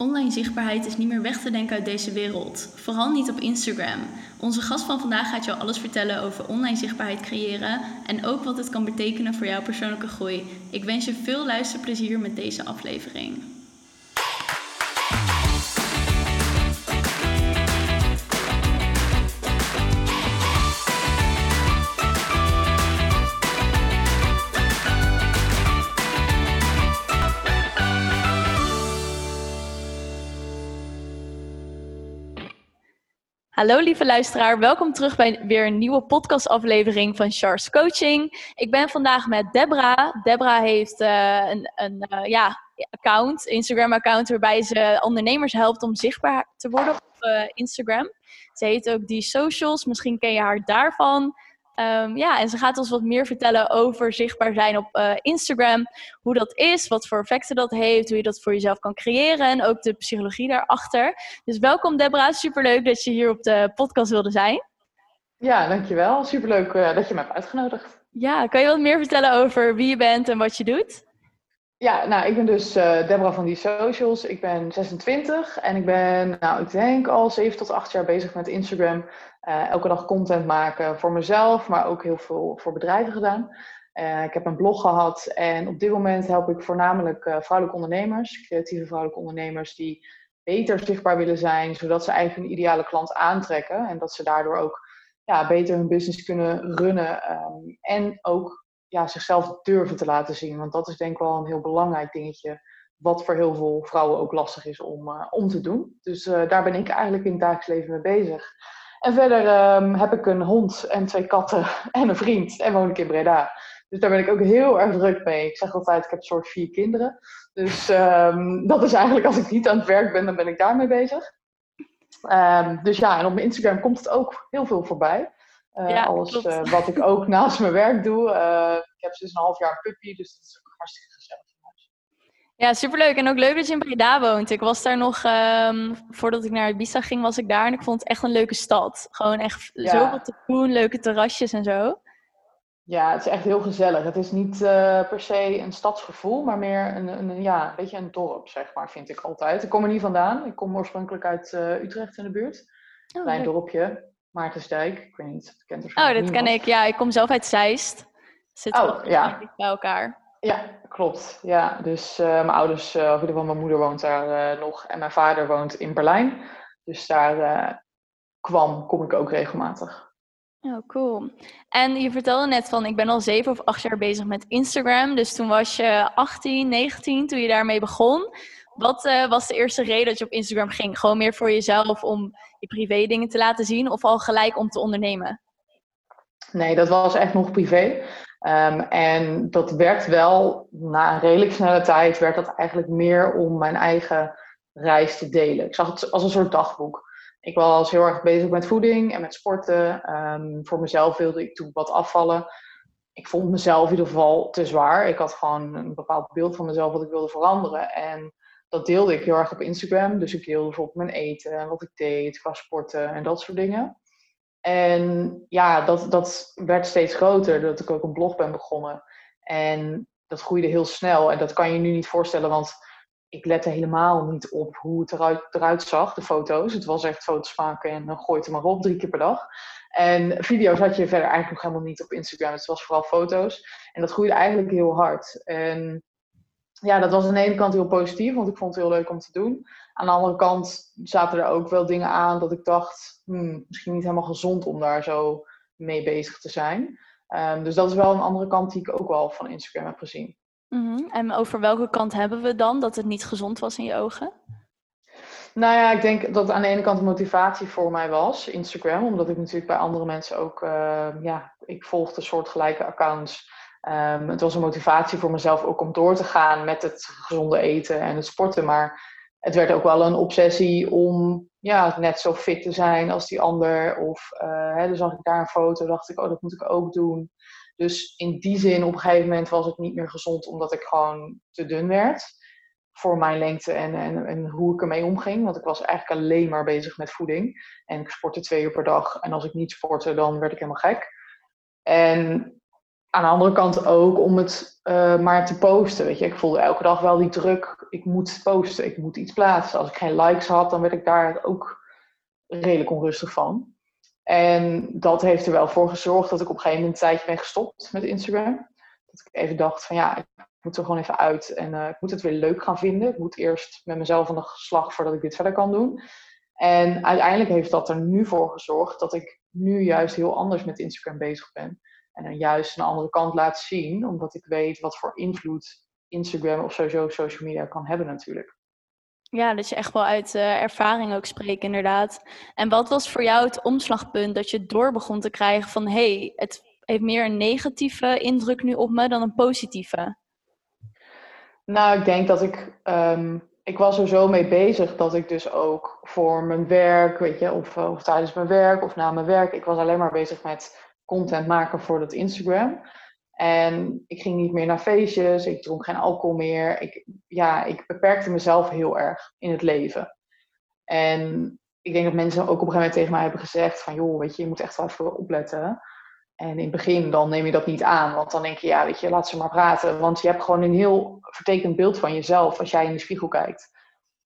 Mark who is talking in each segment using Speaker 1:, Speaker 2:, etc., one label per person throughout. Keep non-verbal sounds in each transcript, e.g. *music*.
Speaker 1: Online zichtbaarheid is niet meer weg te denken uit deze wereld. Vooral niet op Instagram. Onze gast van vandaag gaat jou alles vertellen over online zichtbaarheid creëren en ook wat het kan betekenen voor jouw persoonlijke groei. Ik wens je veel luisterplezier met deze aflevering. Hallo lieve luisteraar, welkom terug bij weer een nieuwe podcastaflevering van Charles Coaching. Ik ben vandaag met Debra. Debra heeft uh, een, een uh, ja, account, Instagram account, waarbij ze ondernemers helpt om zichtbaar te worden op uh, Instagram. Ze heet ook Die Socials, misschien ken je haar daarvan. Um, ja, en ze gaat ons wat meer vertellen over zichtbaar zijn op uh, Instagram. Hoe dat is, wat voor effecten dat heeft, hoe je dat voor jezelf kan creëren en ook de psychologie daarachter. Dus welkom Debra, superleuk dat je hier op de podcast wilde zijn.
Speaker 2: Ja, dankjewel. Superleuk uh, dat je me hebt uitgenodigd.
Speaker 1: Ja, kan je wat meer vertellen over wie je bent en wat je doet?
Speaker 2: Ja, nou, ik ben dus uh, Deborah van die Socials. Ik ben 26 en ik ben, nou, ik denk al 7 tot 8 jaar bezig met Instagram. Uh, elke dag content maken voor mezelf, maar ook heel veel voor bedrijven gedaan. Uh, ik heb een blog gehad en op dit moment help ik voornamelijk vrouwelijke ondernemers, creatieve vrouwelijke ondernemers die beter zichtbaar willen zijn, zodat ze eigenlijk een ideale klant aantrekken en dat ze daardoor ook ja, beter hun business kunnen runnen um, en ook ja, zichzelf durven te laten zien. Want dat is denk ik wel een heel belangrijk dingetje. Wat voor heel veel vrouwen ook lastig is om, uh, om te doen. Dus uh, daar ben ik eigenlijk in het dagelijks leven mee bezig. En verder um, heb ik een hond en twee katten *laughs* en een vriend. En woon ik in Breda. Dus daar ben ik ook heel erg druk mee. Ik zeg altijd, ik heb soort vier kinderen. Dus um, dat is eigenlijk als ik niet aan het werk ben, dan ben ik daarmee bezig. Um, dus ja, en op mijn Instagram komt het ook heel veel voorbij. Uh, ja, alles uh, wat ik ook *laughs* naast mijn werk doe. Uh, ik heb sinds een half jaar een puppy, dus dat is ook hartstikke gezellig.
Speaker 1: Ja, superleuk. En ook leuk dat je in Breda woont. Ik was daar nog, um, voordat ik naar Ibiza ging, was ik daar. En ik vond het echt een leuke stad. Gewoon echt ja. zoveel te doen, leuke terrasjes en zo.
Speaker 2: Ja, het is echt heel gezellig. Het is niet uh, per se een stadsgevoel, maar meer een, een, ja, een beetje een dorp, zeg maar, vind ik altijd. Ik kom er niet vandaan. Ik kom oorspronkelijk uit uh, Utrecht in de buurt. Oh, leuk. dorpje. Maartensdijk. Ik weet niet, dat kent
Speaker 1: Oh, dat ken ik. Ja, ik kom zelf uit Zeist. Zit
Speaker 2: oh, ja.
Speaker 1: bij elkaar.
Speaker 2: Ja, klopt. Ja, dus uh, mijn ouders, uh, of in ieder geval mijn moeder woont daar uh, nog en mijn vader woont in Berlijn. Dus daar kwam, kom ik ook regelmatig.
Speaker 1: Oh, cool. En je vertelde net van, ik ben al zeven of acht jaar bezig met Instagram. Dus toen was je 18, 19, toen je daarmee begon. Wat was de eerste reden dat je op Instagram ging? Gewoon meer voor jezelf om je privé dingen te laten zien of al gelijk om te ondernemen?
Speaker 2: Nee, dat was echt nog privé. Um, en dat werd wel, na een redelijk snelle tijd, werd dat eigenlijk meer om mijn eigen reis te delen. Ik zag het als een soort dagboek. Ik was heel erg bezig met voeding en met sporten. Um, voor mezelf wilde ik toen wat afvallen. Ik vond mezelf in ieder geval te zwaar. Ik had gewoon een bepaald beeld van mezelf wat ik wilde veranderen. En dat deelde ik heel erg op Instagram. Dus ik deelde bijvoorbeeld mijn eten en wat ik deed qua sporten en dat soort dingen. En ja, dat, dat werd steeds groter, dat ik ook een blog ben begonnen. En dat groeide heel snel. En dat kan je nu niet voorstellen, want ik lette helemaal niet op hoe het eruit, eruit zag, de foto's. Het was echt foto's maken en dan gooi het maar op, drie keer per dag. En video's had je verder eigenlijk nog helemaal niet op Instagram. Het was vooral foto's. En dat groeide eigenlijk heel hard. En ja, dat was aan de ene kant heel positief, want ik vond het heel leuk om te doen. Aan de andere kant zaten er ook wel dingen aan dat ik dacht, hmm, misschien niet helemaal gezond om daar zo mee bezig te zijn. Um, dus dat is wel een andere kant die ik ook wel van Instagram heb gezien.
Speaker 1: Mm-hmm. En over welke kant hebben we dan dat het niet gezond was in je ogen?
Speaker 2: Nou ja, ik denk dat aan de ene kant motivatie voor mij was, Instagram. Omdat ik natuurlijk bij andere mensen ook, uh, ja, ik volgde soortgelijke accounts. Um, het was een motivatie voor mezelf ook om door te gaan met het gezonde eten en het sporten. Maar het werd ook wel een obsessie om ja, net zo fit te zijn als die ander. Of uh, hè, zag ik daar een foto, dacht ik, oh, dat moet ik ook doen. Dus in die zin, op een gegeven moment was het niet meer gezond, omdat ik gewoon te dun werd. Voor mijn lengte en, en, en hoe ik ermee omging. Want ik was eigenlijk alleen maar bezig met voeding. En ik sportte twee uur per dag. En als ik niet sportte, dan werd ik helemaal gek. En aan de andere kant ook om het uh, maar te posten. Weet je, ik voelde elke dag wel die druk. Ik moet posten, ik moet iets plaatsen. Als ik geen likes had, dan werd ik daar ook redelijk onrustig van. En dat heeft er wel voor gezorgd dat ik op een gegeven moment een tijdje ben gestopt met Instagram. Dat ik even dacht van ja, ik moet er gewoon even uit en uh, ik moet het weer leuk gaan vinden. Ik moet eerst met mezelf aan de slag voordat ik dit verder kan doen. En uiteindelijk heeft dat er nu voor gezorgd dat ik nu juist heel anders met Instagram bezig ben. En dan juist een andere kant laat zien, omdat ik weet wat voor invloed Instagram of sowieso social media kan hebben natuurlijk.
Speaker 1: Ja, dat je echt wel uit uh, ervaring ook spreekt, inderdaad. En wat was voor jou het omslagpunt dat je door begon te krijgen van hé, hey, het heeft meer een negatieve indruk nu op me dan een positieve?
Speaker 2: Nou, ik denk dat ik. Um, ik was er zo mee bezig dat ik dus ook voor mijn werk, weet je, of, eh, of tijdens mijn werk of na mijn werk, ik was alleen maar bezig met content maken voor dat Instagram. En ik ging niet meer naar feestjes, ik dronk geen alcohol meer. Ik, ja, ik beperkte mezelf heel erg in het leven. En ik denk dat mensen ook op een gegeven moment tegen mij hebben gezegd van... joh, weet je, je moet echt wel even opletten. En in het begin dan neem je dat niet aan. Want dan denk je, ja, weet je, laat ze maar praten. Want je hebt gewoon een heel vertekend beeld van jezelf als jij in de spiegel kijkt.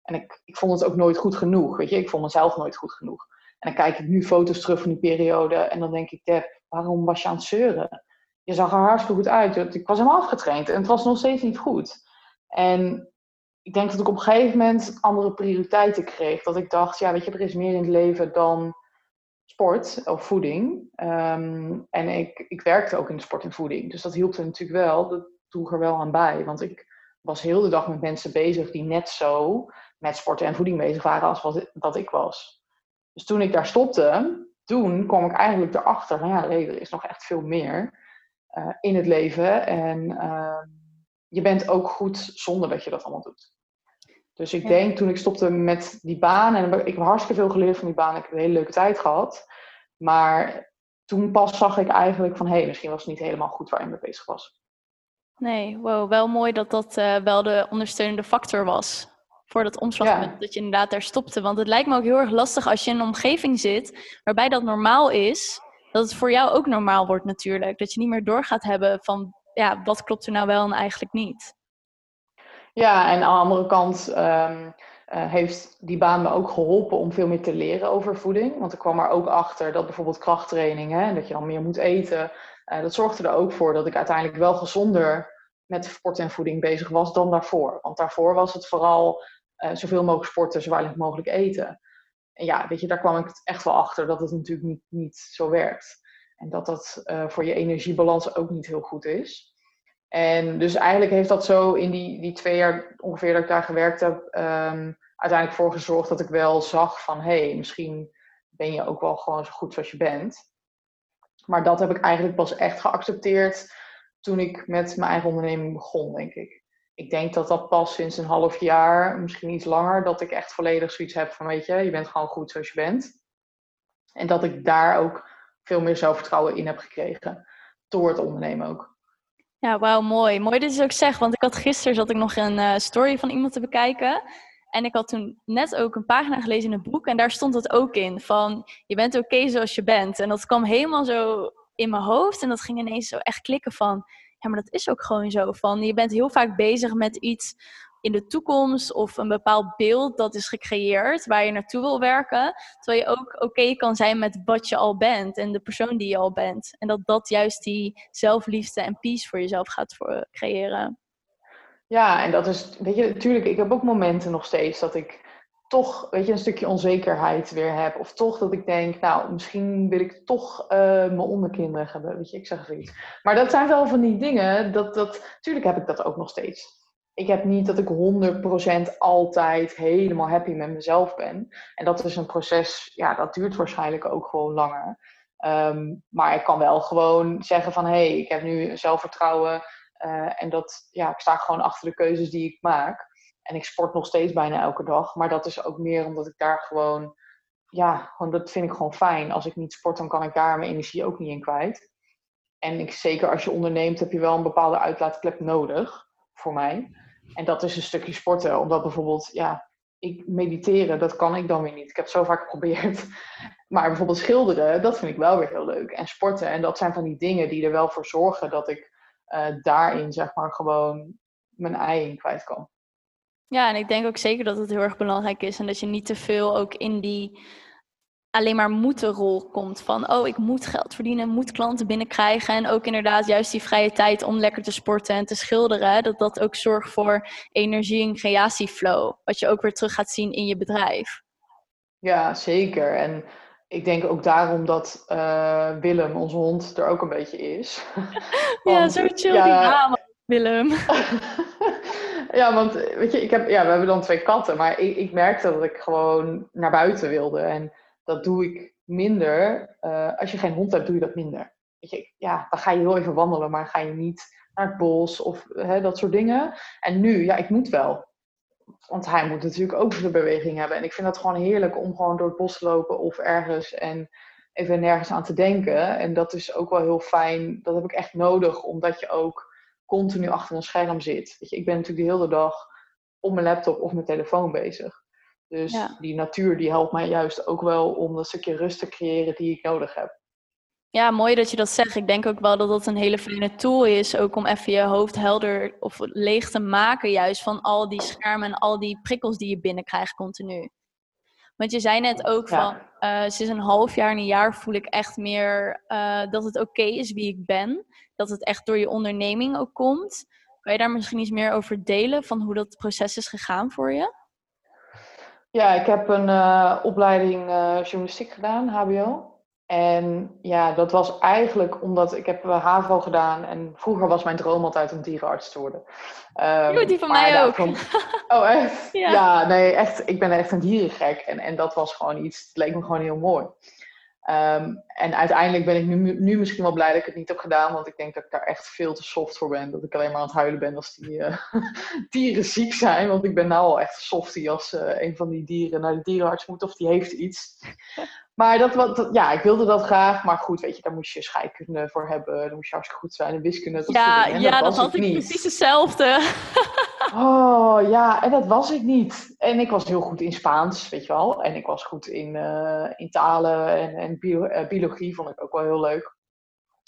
Speaker 2: En ik, ik vond het ook nooit goed genoeg, weet je. Ik vond mezelf nooit goed genoeg. En dan kijk ik nu foto's terug van die periode en dan denk ik, Deb, waarom was je aan het zeuren? Je zag er hartstikke goed uit. Ik was helemaal afgetraind en het was nog steeds niet goed. En ik denk dat ik op een gegeven moment andere prioriteiten kreeg. Dat ik dacht, ja, weet je, er is meer in het leven dan sport of voeding. Ehm, en ik, ik werkte ook in de sport en voeding. Dus dat hielp er natuurlijk wel. Dat droeg er wel aan bij. Want ik was heel de dag met mensen bezig die net zo met sport en voeding bezig waren als wat, wat ik was. Dus toen ik daar stopte, toen kwam ik eigenlijk erachter van ja, er is nog echt veel meer uh, in het leven. En uh, je bent ook goed zonder dat je dat allemaal doet. Dus ik denk toen ik stopte met die baan, en ik heb hartstikke veel geleerd van die baan, ik heb een hele leuke tijd gehad. Maar toen pas zag ik eigenlijk van hé, hey, misschien was het niet helemaal goed waar ik mee bezig was.
Speaker 1: Nee, wow, wel mooi dat dat uh, wel de ondersteunende factor was voor dat omslagpunt. Dat je inderdaad daar stopte. Want het lijkt me ook heel erg lastig als je in een omgeving zit waarbij dat normaal is. Dat het voor jou ook normaal wordt natuurlijk. Dat je niet meer door gaat hebben van ja, wat klopt er nou wel en eigenlijk niet.
Speaker 2: Ja, en aan de andere kant um, uh, heeft die baan me ook geholpen om veel meer te leren over voeding. Want ik kwam er ook achter dat bijvoorbeeld krachttraining, hè, dat je dan meer moet eten, uh, dat zorgde er ook voor dat ik uiteindelijk wel gezonder met sport en voeding bezig was dan daarvoor. Want daarvoor was het vooral uh, zoveel mogelijk sporten, zo weinig mogelijk eten. En ja, weet je, daar kwam ik echt wel achter dat het natuurlijk niet, niet zo werkt. En dat dat uh, voor je energiebalans ook niet heel goed is. En dus eigenlijk heeft dat zo in die, die twee jaar ongeveer dat ik daar gewerkt heb, um, uiteindelijk voor gezorgd dat ik wel zag van hé, hey, misschien ben je ook wel gewoon zo goed zoals je bent. Maar dat heb ik eigenlijk pas echt geaccepteerd toen ik met mijn eigen onderneming begon, denk ik ik denk dat dat pas sinds een half jaar, misschien iets langer, dat ik echt volledig zoiets heb van, weet je, je bent gewoon goed zoals je bent. En dat ik daar ook veel meer zelfvertrouwen in heb gekregen. Door het ondernemen ook.
Speaker 1: Ja, wauw, mooi. Mooi dat je ook zegt, want ik had gisteren zat ik nog een uh, story van iemand te bekijken. En ik had toen net ook een pagina gelezen in een boek en daar stond het ook in. Van, je bent oké zoals je bent. En dat kwam helemaal zo in mijn hoofd en dat ging ineens zo echt klikken van ja, maar dat is ook gewoon zo. Van, je bent heel vaak bezig met iets in de toekomst of een bepaald beeld dat is gecreëerd waar je naartoe wil werken. Terwijl je ook oké kan zijn met wat je al bent en de persoon die je al bent. En dat dat juist die zelfliefde en peace voor jezelf gaat voor creëren.
Speaker 2: Ja, en dat is, weet je, natuurlijk, ik heb ook momenten nog steeds dat ik toch, weet je, een stukje onzekerheid weer heb. Of toch dat ik denk, nou, misschien wil ik toch uh, mijn onderkinderen hebben. Weet je, ik zeg even iets. Maar dat zijn wel van die dingen, dat, dat, natuurlijk heb ik dat ook nog steeds. Ik heb niet dat ik 100% altijd helemaal happy met mezelf ben. En dat is een proces, ja, dat duurt waarschijnlijk ook gewoon langer. Um, maar ik kan wel gewoon zeggen van, hé, hey, ik heb nu zelfvertrouwen. Uh, en dat, ja, ik sta gewoon achter de keuzes die ik maak. En ik sport nog steeds bijna elke dag. Maar dat is ook meer omdat ik daar gewoon, ja, gewoon, dat vind ik gewoon fijn. Als ik niet sport, dan kan ik daar mijn energie ook niet in kwijt. En ik, zeker als je onderneemt, heb je wel een bepaalde uitlaatklep nodig, voor mij. En dat is een stukje sporten. Omdat bijvoorbeeld, ja, ik mediteren, dat kan ik dan weer niet. Ik heb zo vaak geprobeerd. *laughs* Maar bijvoorbeeld schilderen, dat vind ik wel weer heel leuk. En sporten, en dat zijn van die dingen die er wel voor zorgen dat ik uh, daarin, zeg maar, gewoon mijn ei in kwijt kan.
Speaker 1: Ja, en ik denk ook zeker dat het heel erg belangrijk is en dat je niet te veel ook in die alleen maar moeten rol komt van oh ik moet geld verdienen, moet klanten binnenkrijgen en ook inderdaad juist die vrije tijd om lekker te sporten en te schilderen, dat dat ook zorgt voor energie en creatieflow, wat je ook weer terug gaat zien in je bedrijf.
Speaker 2: Ja, zeker. En ik denk ook daarom dat uh, Willem, onze hond, er ook een beetje is. *laughs*
Speaker 1: ja, zo chill ja, die naam, Willem. *laughs*
Speaker 2: ja, want weet je, ik heb, ja, we hebben dan twee katten, maar ik, ik merkte dat ik gewoon naar buiten wilde. En dat doe ik minder. Uh, als je geen hond hebt, doe je dat minder. Weet je, ja, dan ga je heel even wandelen, maar ga je niet naar het bos of hè, dat soort dingen. En nu, ja, ik moet wel. Want hij moet natuurlijk ook de beweging hebben. En ik vind dat gewoon heerlijk om gewoon door het bos te lopen of ergens en even nergens aan te denken. En dat is ook wel heel fijn. Dat heb ik echt nodig, omdat je ook continu achter een scherm zit. Weet je, ik ben natuurlijk de hele dag op mijn laptop of mijn telefoon bezig. Dus die natuur die helpt mij juist ook wel om dat stukje rust te creëren die ik nodig heb.
Speaker 1: Ja, mooi dat je dat zegt. Ik denk ook wel dat dat een hele fijne tool is, ook om even je hoofd helder of leeg te maken, juist van al die schermen en al die prikkels die je binnenkrijgt continu. Want je zei net ook van, uh, sinds een half jaar en een jaar voel ik echt meer uh, dat het oké is wie ik ben. Dat het echt door je onderneming ook komt. Kan je daar misschien iets meer over delen van hoe dat proces is gegaan voor je?
Speaker 2: Ja, ik heb een uh, opleiding journalistiek gedaan, HBO. En ja, dat was eigenlijk omdat ik heb HAVO gedaan en vroeger was mijn droom altijd om dierenarts te worden.
Speaker 1: Um, die van mij ook. *laughs*
Speaker 2: Oh, echt? Ja. ja. nee, echt. Ik ben echt een dierengek. En, en dat was gewoon iets, het leek me gewoon heel mooi. Um, en uiteindelijk ben ik nu, nu misschien wel blij dat ik het niet heb gedaan, want ik denk dat ik daar echt veel te soft voor ben. Dat ik alleen maar aan het huilen ben als die uh, *laughs* dieren ziek zijn. Want ik ben nou al echt softie als uh, een van die dieren naar de dierenarts moet of die heeft iets. Maar dat, wat, ja, ik wilde dat graag. Maar goed, weet je, daar moest je scheikunde voor hebben. Dan moest je hartstikke goed zijn in wiskunde.
Speaker 1: Dat ja, ja, dat, had ik precies hetzelfde.
Speaker 2: Oh ja, en dat was ik niet. En ik was heel goed in Spaans, weet je wel. En ik was goed in, uh, in talen en, en eh, biologie, vond ik ook wel heel leuk.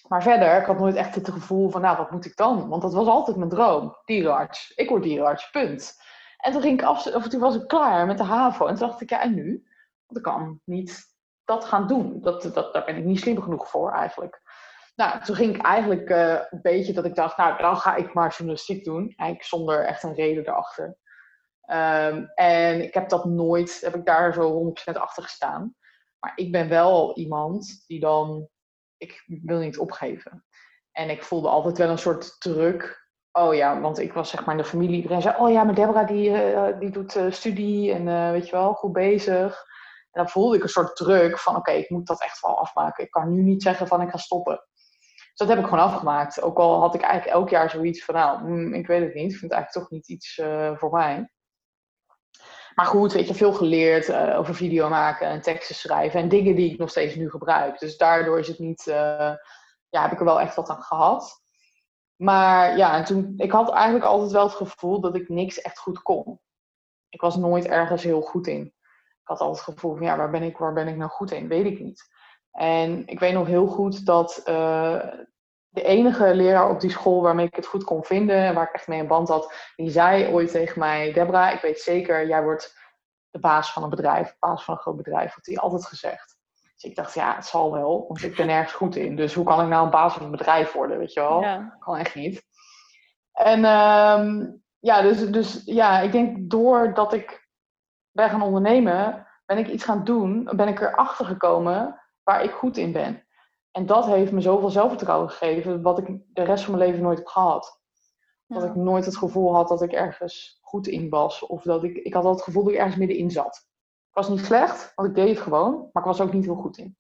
Speaker 2: Maar verder, ik had nooit echt het gevoel van, nou, wat moet ik dan? Want dat was altijd mijn droom. Dierenarts. Ik word dierenarts, punt. En toen, ging ik af, of toen was ik klaar met de HAVO. En toen dacht ik, ja, en nu? Want ik kan niet dat gaan doen. Dat, dat, daar ben ik niet slim genoeg voor eigenlijk. Nou, toen ging ik eigenlijk uh, een beetje dat ik dacht, nou, dan ga ik maar journalistiek doen. Eigenlijk zonder echt een reden erachter. Um, en ik heb dat nooit, heb ik daar zo 100% achter gestaan. Maar ik ben wel iemand die dan, ik wil niet opgeven. En ik voelde altijd wel een soort druk. Oh ja, want ik was zeg maar in de familie. Iedereen zei, oh ja, maar Deborah die, uh, die doet uh, studie en weet je wel, goed bezig. En dan voelde ik een soort druk van oké, ik moet dat echt wel afmaken. Ik kan nu niet zeggen van ik ga stoppen. Dus dat heb ik gewoon afgemaakt. Ook al had ik eigenlijk elk jaar zoiets van nou, mm, ik weet het niet. Ik vind het eigenlijk toch niet iets uh, voor mij. Maar goed, weet je, veel geleerd uh, over video maken en teksten schrijven. En dingen die ik nog steeds nu gebruik. Dus daardoor is het niet, uh, ja, heb ik er wel echt wat aan gehad. Maar ja, en toen, ik had eigenlijk altijd wel het gevoel dat ik niks echt goed kon. Ik was nooit ergens heel goed in had altijd het gevoel van ja, waar ben ik, waar ben ik nou goed in? Weet ik niet. En ik weet nog heel goed dat uh, de enige leraar op die school waarmee ik het goed kon vinden en waar ik echt mee een band had, die zei ooit tegen mij: Debra, ik weet zeker, jij wordt de baas van een bedrijf, baas van een groot bedrijf, had hij altijd gezegd. Dus ik dacht, ja, het zal wel, want ik ben ergens goed in. Dus hoe kan ik nou een baas van een bedrijf worden, weet je wel? Ja. Kan echt niet. En um, ja, dus, dus ja, ik denk doordat ik ben gaan ondernemen, ben ik iets gaan doen, ben ik erachter gekomen waar ik goed in ben. En dat heeft me zoveel zelfvertrouwen gegeven, wat ik de rest van mijn leven nooit heb gehad. Dat ik nooit het gevoel had dat ik ergens goed in was. Of dat ik, ik had altijd het gevoel dat ik ergens middenin zat. Ik was niet slecht, want ik deed het gewoon, maar ik was ook niet heel goed in.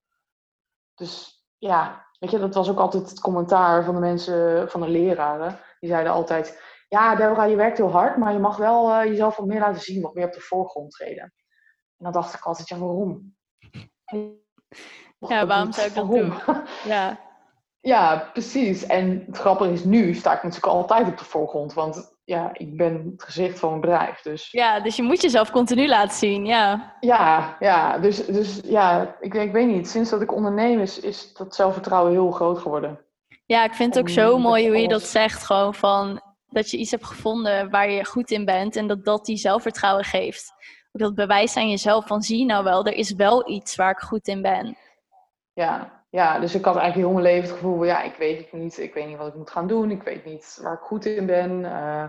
Speaker 2: Dus ja, weet je, dat was ook altijd het commentaar van de mensen, van de leraren. Die zeiden altijd, ja Deborah, je werkt heel hard, maar je mag wel uh, jezelf wat meer laten zien, wat meer op de voorgrond treden. En dan dacht ik altijd, ja waarom? *laughs*
Speaker 1: Ja, waarom zou ik dat doen? Ja. *laughs*
Speaker 2: ja, precies. En het grappige is, nu sta ik natuurlijk altijd op de voorgrond. Want ja, ik ben het gezicht van mijn bedrijf. Dus...
Speaker 1: Ja, dus je moet jezelf continu laten zien, ja.
Speaker 2: Ja, ja dus, dus ja, ik, ik weet niet. Sinds dat ik onderneem is, is dat zelfvertrouwen heel groot geworden.
Speaker 1: Ja, ik vind het ook zo mooi hoe je dat zegt. Gewoon van dat je iets hebt gevonden waar je goed in bent. En dat dat die zelfvertrouwen geeft. Dat bewijst aan jezelf van zie nou wel, er is wel iets waar ik goed in ben.
Speaker 2: Ja, ja, dus ik had eigenlijk heel mijn leven het gevoel, ja, ik weet het niet. Ik weet niet wat ik moet gaan doen. Ik weet niet waar ik goed in ben. Uh,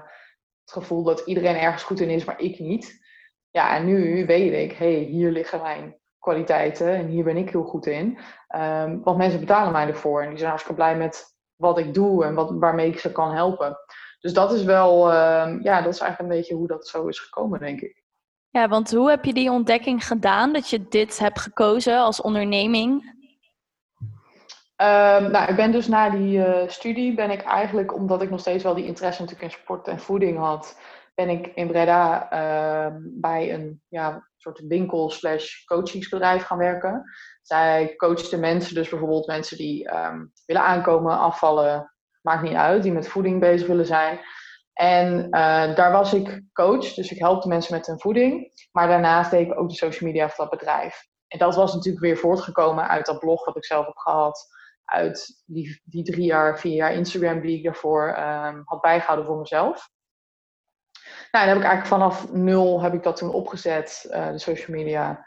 Speaker 2: het gevoel dat iedereen ergens goed in is, maar ik niet. Ja, en nu weet ik, hé, hey, hier liggen mijn kwaliteiten en hier ben ik heel goed in. Um, want mensen betalen mij ervoor en die zijn hartstikke blij met wat ik doe en wat, waarmee ik ze kan helpen. Dus dat is wel, um, ja, dat is eigenlijk een beetje hoe dat zo is gekomen, denk ik.
Speaker 1: Ja, want hoe heb je die ontdekking gedaan dat je dit hebt gekozen als onderneming?
Speaker 2: Um, nou, ik ben dus na die uh, studie, ben ik eigenlijk, omdat ik nog steeds wel die interesse natuurlijk in sport en voeding had, ben ik in Breda uh, bij een ja, soort winkel slash coachingsbedrijf gaan werken. Zij coachte mensen, dus bijvoorbeeld mensen die um, willen aankomen, afvallen, maakt niet uit, die met voeding bezig willen zijn. En uh, daar was ik coach, dus ik helpte mensen met hun voeding. Maar daarnaast deed ik ook de social media van dat bedrijf. En dat was natuurlijk weer voortgekomen uit dat blog wat ik zelf heb gehad. Uit die, die drie jaar, vier jaar Instagram die ik daarvoor um, had bijgehouden voor mezelf. Nou, en heb ik eigenlijk vanaf nul heb ik dat toen opgezet, uh, de social media,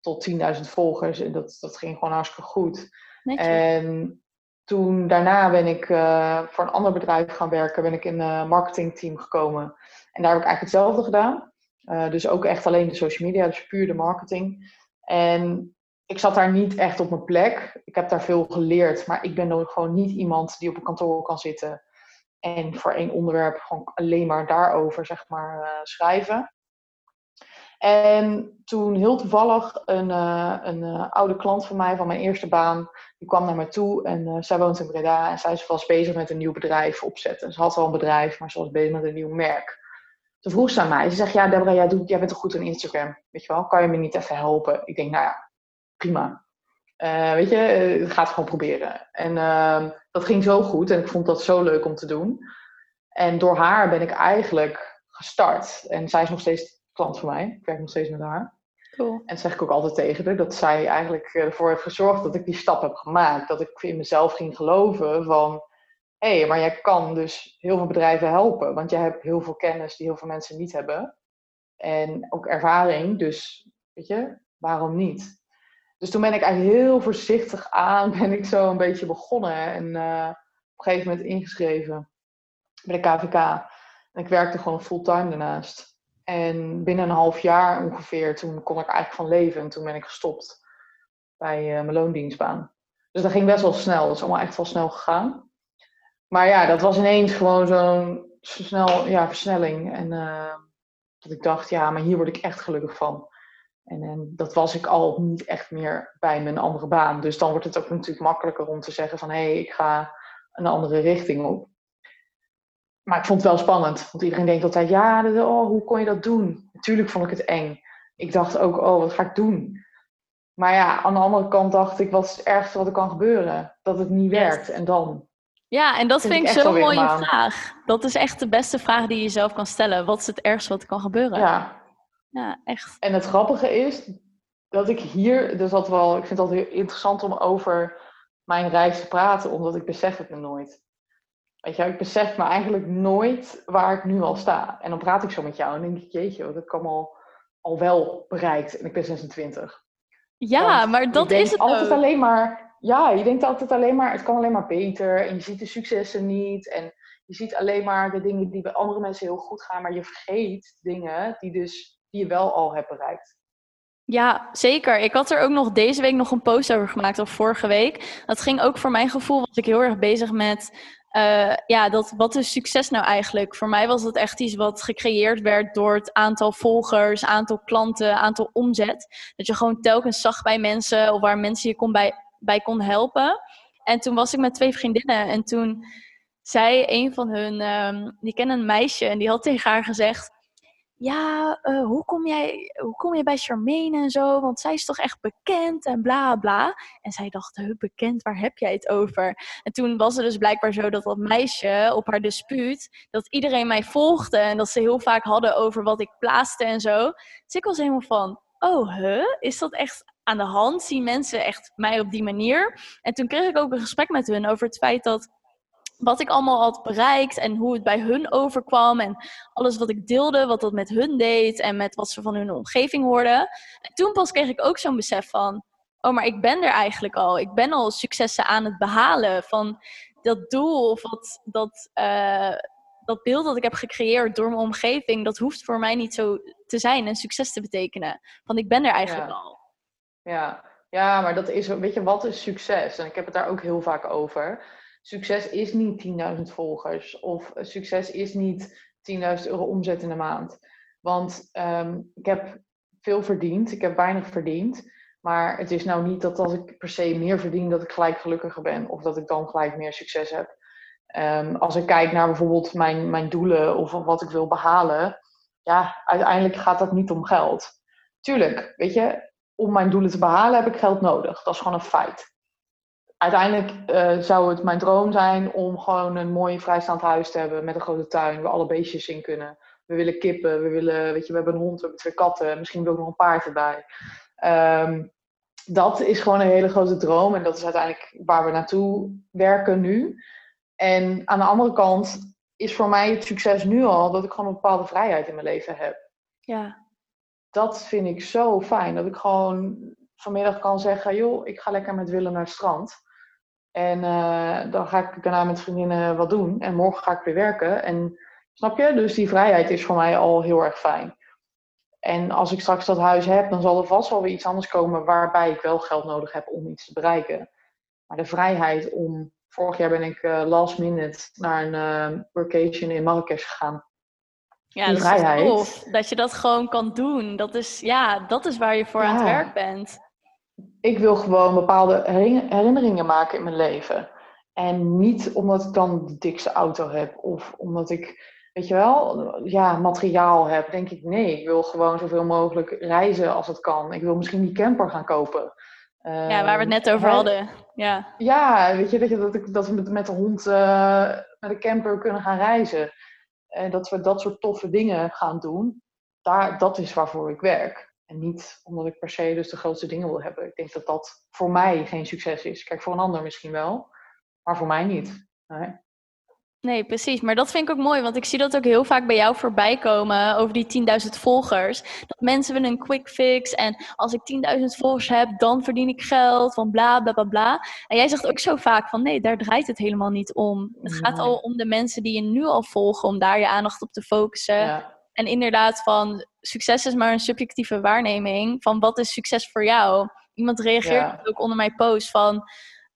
Speaker 2: tot 10.000 volgers. En dat, dat ging gewoon hartstikke goed. Netjes. En toen daarna ben ik uh, voor een ander bedrijf gaan werken, ben ik in een marketingteam gekomen. En daar heb ik eigenlijk hetzelfde gedaan. Uh, dus ook echt alleen de social media, dus puur de marketing. En ik zat daar niet echt op mijn plek. Ik heb daar veel geleerd, maar ik ben dan gewoon niet iemand die op een kantoor kan zitten en voor één onderwerp gewoon alleen maar daarover zeg maar uh, schrijven. En toen heel toevallig een, uh, een uh, oude klant van mij van mijn eerste baan, die kwam naar me toe en zij woont in Breda en zij was bezig met een nieuw bedrijf opzetten. Ze had al een bedrijf, maar ze was bezig met een nieuw merk. Toen vroeg ze aan mij, ze zegt, ja Deborah, jij, doet, jij bent toch goed in Instagram, weet je wel, kan je me niet even helpen? Ik denk, nou ja, prima. Uh, weet je, ga het gewoon proberen. En uh, dat ging zo goed en ik vond dat zo leuk om te doen. En door haar ben ik eigenlijk gestart. En zij is nog steeds klant van mij. Ik werk nog steeds met haar.
Speaker 1: Cool.
Speaker 2: En dat zeg ik ook altijd tegen haar. Dat zij eigenlijk ervoor heeft gezorgd dat ik die stap heb gemaakt. Dat ik in mezelf ging geloven van... Hé, hey, maar jij kan dus heel veel bedrijven helpen. Want jij hebt heel veel kennis die heel veel mensen niet hebben. En ook ervaring. Dus, weet je, waarom niet? Dus toen ben ik eigenlijk heel voorzichtig aan, *laughs* ben ik zo een beetje begonnen. En uh, op een gegeven moment ingeschreven bij de KVK. En ik werkte gewoon fulltime daarnaast. En binnen een half jaar ongeveer, toen kon ik eigenlijk van leven. En toen ben ik gestopt bij uh, mijn loondienstbaan. Dus dat ging best wel snel. Dat is allemaal echt wel snel gegaan. Maar ja, dat was ineens gewoon zo'n snel, ja, versnelling. En uh, dat ik dacht, ja, maar hier word ik echt gelukkig van. En, en, dat was ik al niet echt meer bij mijn andere baan. Dus dan wordt het ook natuurlijk makkelijker om te zeggen van hé, hey, ik ga een andere richting op. Maar ik vond het wel spannend. Want iedereen denkt altijd, ja, oh, hoe kon je dat doen? Natuurlijk vond ik het eng. Ik dacht ook, oh, wat ga ik doen? Maar ja, aan de andere kant dacht ik, wat is het ergste wat er kan gebeuren? Dat het niet werkt. En dan?
Speaker 1: Ja, en dat vind, vind ik zo'n mooie vraag. Dat is echt de beste vraag die je jezelf kan stellen. Wat is het ergste wat er kan gebeuren?
Speaker 2: Ja,
Speaker 1: ja, echt.
Speaker 2: En het grappige is dat ik hier, dus dat wel, ik vind het altijd interessant om over mijn reis te praten, omdat ik besef het me nooit. Weet je, ik besef me eigenlijk nooit waar ik nu al sta. En dan praat ik zo met jou en denk ik, jeetje, wat heb ik allemaal al wel bereikt. En ik ben 26.
Speaker 1: Ja, Want maar dat is het
Speaker 2: altijd ook. alleen maar, ja, je denkt altijd alleen maar, het kan alleen maar beter. En je ziet de successen niet. En je ziet alleen maar de dingen die bij andere mensen heel goed gaan. Maar je vergeet dingen die dus je wel al hebt bereikt.
Speaker 1: Ja, zeker. Ik had er ook nog deze week nog een post over gemaakt, of vorige week. Dat ging ook voor mijn gevoel, was ik heel erg bezig met, uh, ja, dat, wat is succes nou eigenlijk? Voor mij was het echt iets wat gecreëerd werd door het aantal volgers, aantal klanten, aantal omzet. Dat je gewoon telkens zag bij mensen, of waar mensen je kon bij, bij kon helpen. En toen was ik met twee vriendinnen en toen zei een van hun, um, die kennen een meisje en die had tegen haar gezegd ja, eh, hoe, kom jij, hoe kom je bij Charmaine en zo? Want zij is toch echt bekend en bla bla. En zij dacht, bekend, waar heb jij het over? En toen was het dus blijkbaar zo dat dat meisje op haar dispuut, dat iedereen mij volgde en dat ze heel vaak hadden over wat ik plaatste en zo. Dus ik was helemaal van, oh, huh? Is dat echt aan de hand? Zien mensen echt mij op die manier? En toen kreeg ik ook een gesprek met hun over het feit dat wat ik allemaal had bereikt en hoe het bij hun overkwam en alles wat ik deelde, wat dat met hun deed en met wat ze van hun omgeving hoorden. En toen pas kreeg ik ook zo'n besef van, oh, maar ik ben er eigenlijk al. Ik ben al successen aan het behalen van dat doel of wat, dat, uh, dat beeld dat ik heb gecreëerd door mijn omgeving, dat hoeft voor mij niet zo te zijn en succes te betekenen. Want ik ben er eigenlijk al.
Speaker 2: Ja. ja, maar dat is, weet je, wat is succes? En ik heb het daar ook heel vaak over succes is niet 10.000 volgers of succes is niet 10.000 euro omzet in de maand. Want ehm, ik heb veel verdiend, ik heb weinig verdiend. Maar het is nou niet dat als ik per se meer verdien, dat ik gelijk gelukkiger ben of dat ik dan gelijk meer succes heb. Ehm, als ik kijk naar bijvoorbeeld mijn, mijn doelen of wat ik wil behalen, ja, uiteindelijk gaat dat niet om geld. Tuurlijk, weet je, om mijn doelen te behalen heb ik geld nodig. Dat is gewoon een feit uiteindelijk uh, zou het mijn droom zijn om gewoon een mooi vrijstaand huis te hebben met een grote tuin waar alle beestjes in kunnen. We willen kippen, we willen, weet je, we hebben een hond, we hebben twee katten, misschien wil ik nog een paard erbij. Um, dat is gewoon een hele grote droom en dat is uiteindelijk waar we naartoe werken nu. En aan de andere kant is voor mij het succes nu al dat ik gewoon een bepaalde vrijheid in mijn leven heb.
Speaker 1: Ja.
Speaker 2: Dat vind ik zo fijn. Dat ik gewoon vanmiddag kan zeggen, joh, ik ga lekker met Willem naar het strand. En uh, dan ga ik daarna met vriendinnen wat doen. En morgen ga ik weer werken. En snap je? Dus die vrijheid is voor mij al heel erg fijn. En als ik straks dat huis heb, dan zal er vast wel weer iets anders komen waarbij ik wel geld nodig heb om iets te bereiken. Maar de vrijheid om. Vorig jaar ben ik uh, last minute naar een uh, vacation in Marrakesh gegaan.
Speaker 1: Ja, die dat vrijheid. is tof. Dat je dat gewoon kan doen. Dat is, ja, dat is waar je voor aan het werk bent
Speaker 2: ik wil gewoon bepaalde herinneringen maken in mijn leven. En niet omdat ik dan de dikste auto heb of omdat ik, weet je wel, ja, materiaal heb. Denk ik, nee, ik wil gewoon zoveel mogelijk reizen als het kan. Ik wil misschien die camper gaan kopen.
Speaker 1: Ja, waar we het net over hadden. Ja,
Speaker 2: ja weet je, dat, dat, ik, dat we met, met de hond uh, met de camper kunnen gaan reizen. En dat we dat soort toffe dingen gaan doen. Daar, dat is waarvoor ik werk. En niet omdat ik per se dus de grootste dingen wil hebben. Ik denk dat dat voor mij geen succes is. Kijk, voor een ander misschien wel, maar voor mij niet. Nee.
Speaker 1: Nee, precies. Maar dat vind ik ook mooi, want ik zie dat ook heel vaak bij jou voorbij komen over die 10.000 volgers. Dat mensen willen een quick fix en als ik 10.000 volgers heb, dan verdien ik geld, van bla bla bla bla. En jij zegt ook zo vaak van nee, daar draait het helemaal niet om. Het gaat al om de mensen die je nu al volgen, om daar je aandacht op te focussen. Ja. En inderdaad, van succes is maar een subjectieve waarneming van wat is succes voor jou. Iemand reageert ook onder mijn post van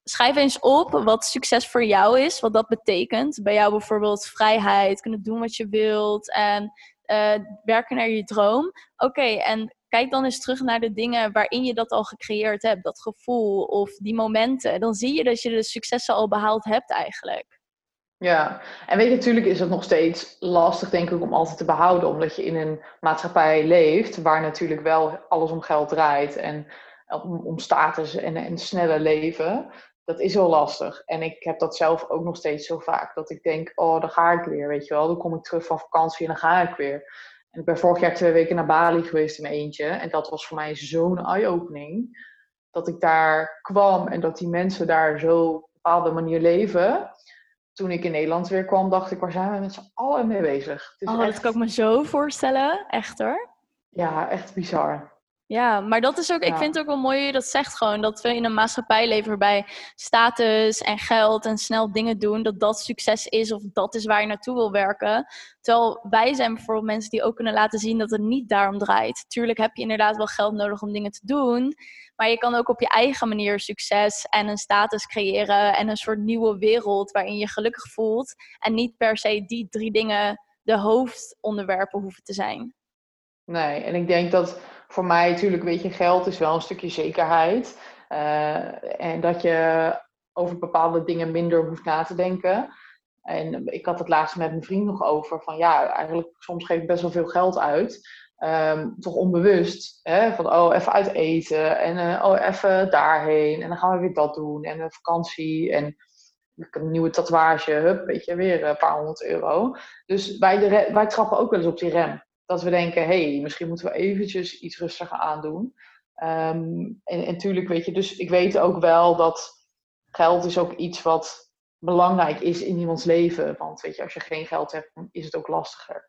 Speaker 1: schrijf eens op wat succes voor jou is, wat dat betekent. Bij jou bijvoorbeeld vrijheid, kunnen doen wat je wilt en uh, werken naar je droom. Oké, en kijk dan eens terug naar de dingen waarin je dat al gecreëerd hebt, dat gevoel of die momenten. Dan zie je dat je de successen al behaald hebt eigenlijk.
Speaker 2: Ja, en weet je, natuurlijk is het nog steeds lastig, denk ik, om altijd te behouden, omdat je in een maatschappij leeft waar natuurlijk wel alles om geld draait en om, status en, en snelle leven. Dat is heel lastig. En ik heb dat zelf ook nog steeds zo vaak, dat ik denk, oh, dan ga ik weer, weet je wel. Dan kom ik terug van vakantie en dan ga ik weer. En ik ben vorig jaar twee weken naar Bali geweest in mijn eentje. En dat was voor mij zo'n eye-opening. Dat ik daar kwam en dat die mensen daar zo op een bepaalde manier leven toen ik in Nederland weer kwam, dacht ik, waar zijn we met z'n allen mee bezig?
Speaker 1: Het is oh, echt... dat kan ik me zo voorstellen. Echt hoor.
Speaker 2: Ja, echt bizar.
Speaker 1: Ja, maar dat is ook, ik vind het ook wel mooi je dat zegt gewoon. Dat we in een maatschappij leven waarbij status en geld en snel dingen doen, dat dat succes is of dat is waar je naartoe wil werken. Terwijl wij zijn bijvoorbeeld mensen die ook kunnen laten zien dat het niet daarom draait. Tuurlijk heb je inderdaad wel geld nodig om dingen te doen. Maar je kan ook op je eigen manier succes en een status creëren en een soort nieuwe wereld waarin je gelukkig voelt. En niet per se die drie dingen de hoofdonderwerpen hoeven te zijn.
Speaker 2: Nee, en ik denk dat voor mij natuurlijk, weet je, geld is wel een stukje zekerheid. Uh, en dat je over bepaalde dingen minder hoeft na te denken. En ik had het laatst met mijn vriend nog over van ja, eigenlijk soms geef ik best wel veel geld uit. Ehm, toch onbewust. Hè? Van oh, even uit eten en uh, oh, even daarheen. En dan gaan we weer dat doen. En een vakantie en een nieuwe tatoeage. Hup, weet je, weer een paar honderd euro. Dus wij, de wij trappen ook wel eens op die rem. Dat we denken, hé, hey, misschien moeten we eventjes iets rustiger aandoen. Um, en natuurlijk, weet je, dus ik weet ook wel dat geld is ook iets wat belangrijk is in iemands leven. Want weet je, als je geen geld hebt, is het ook lastiger.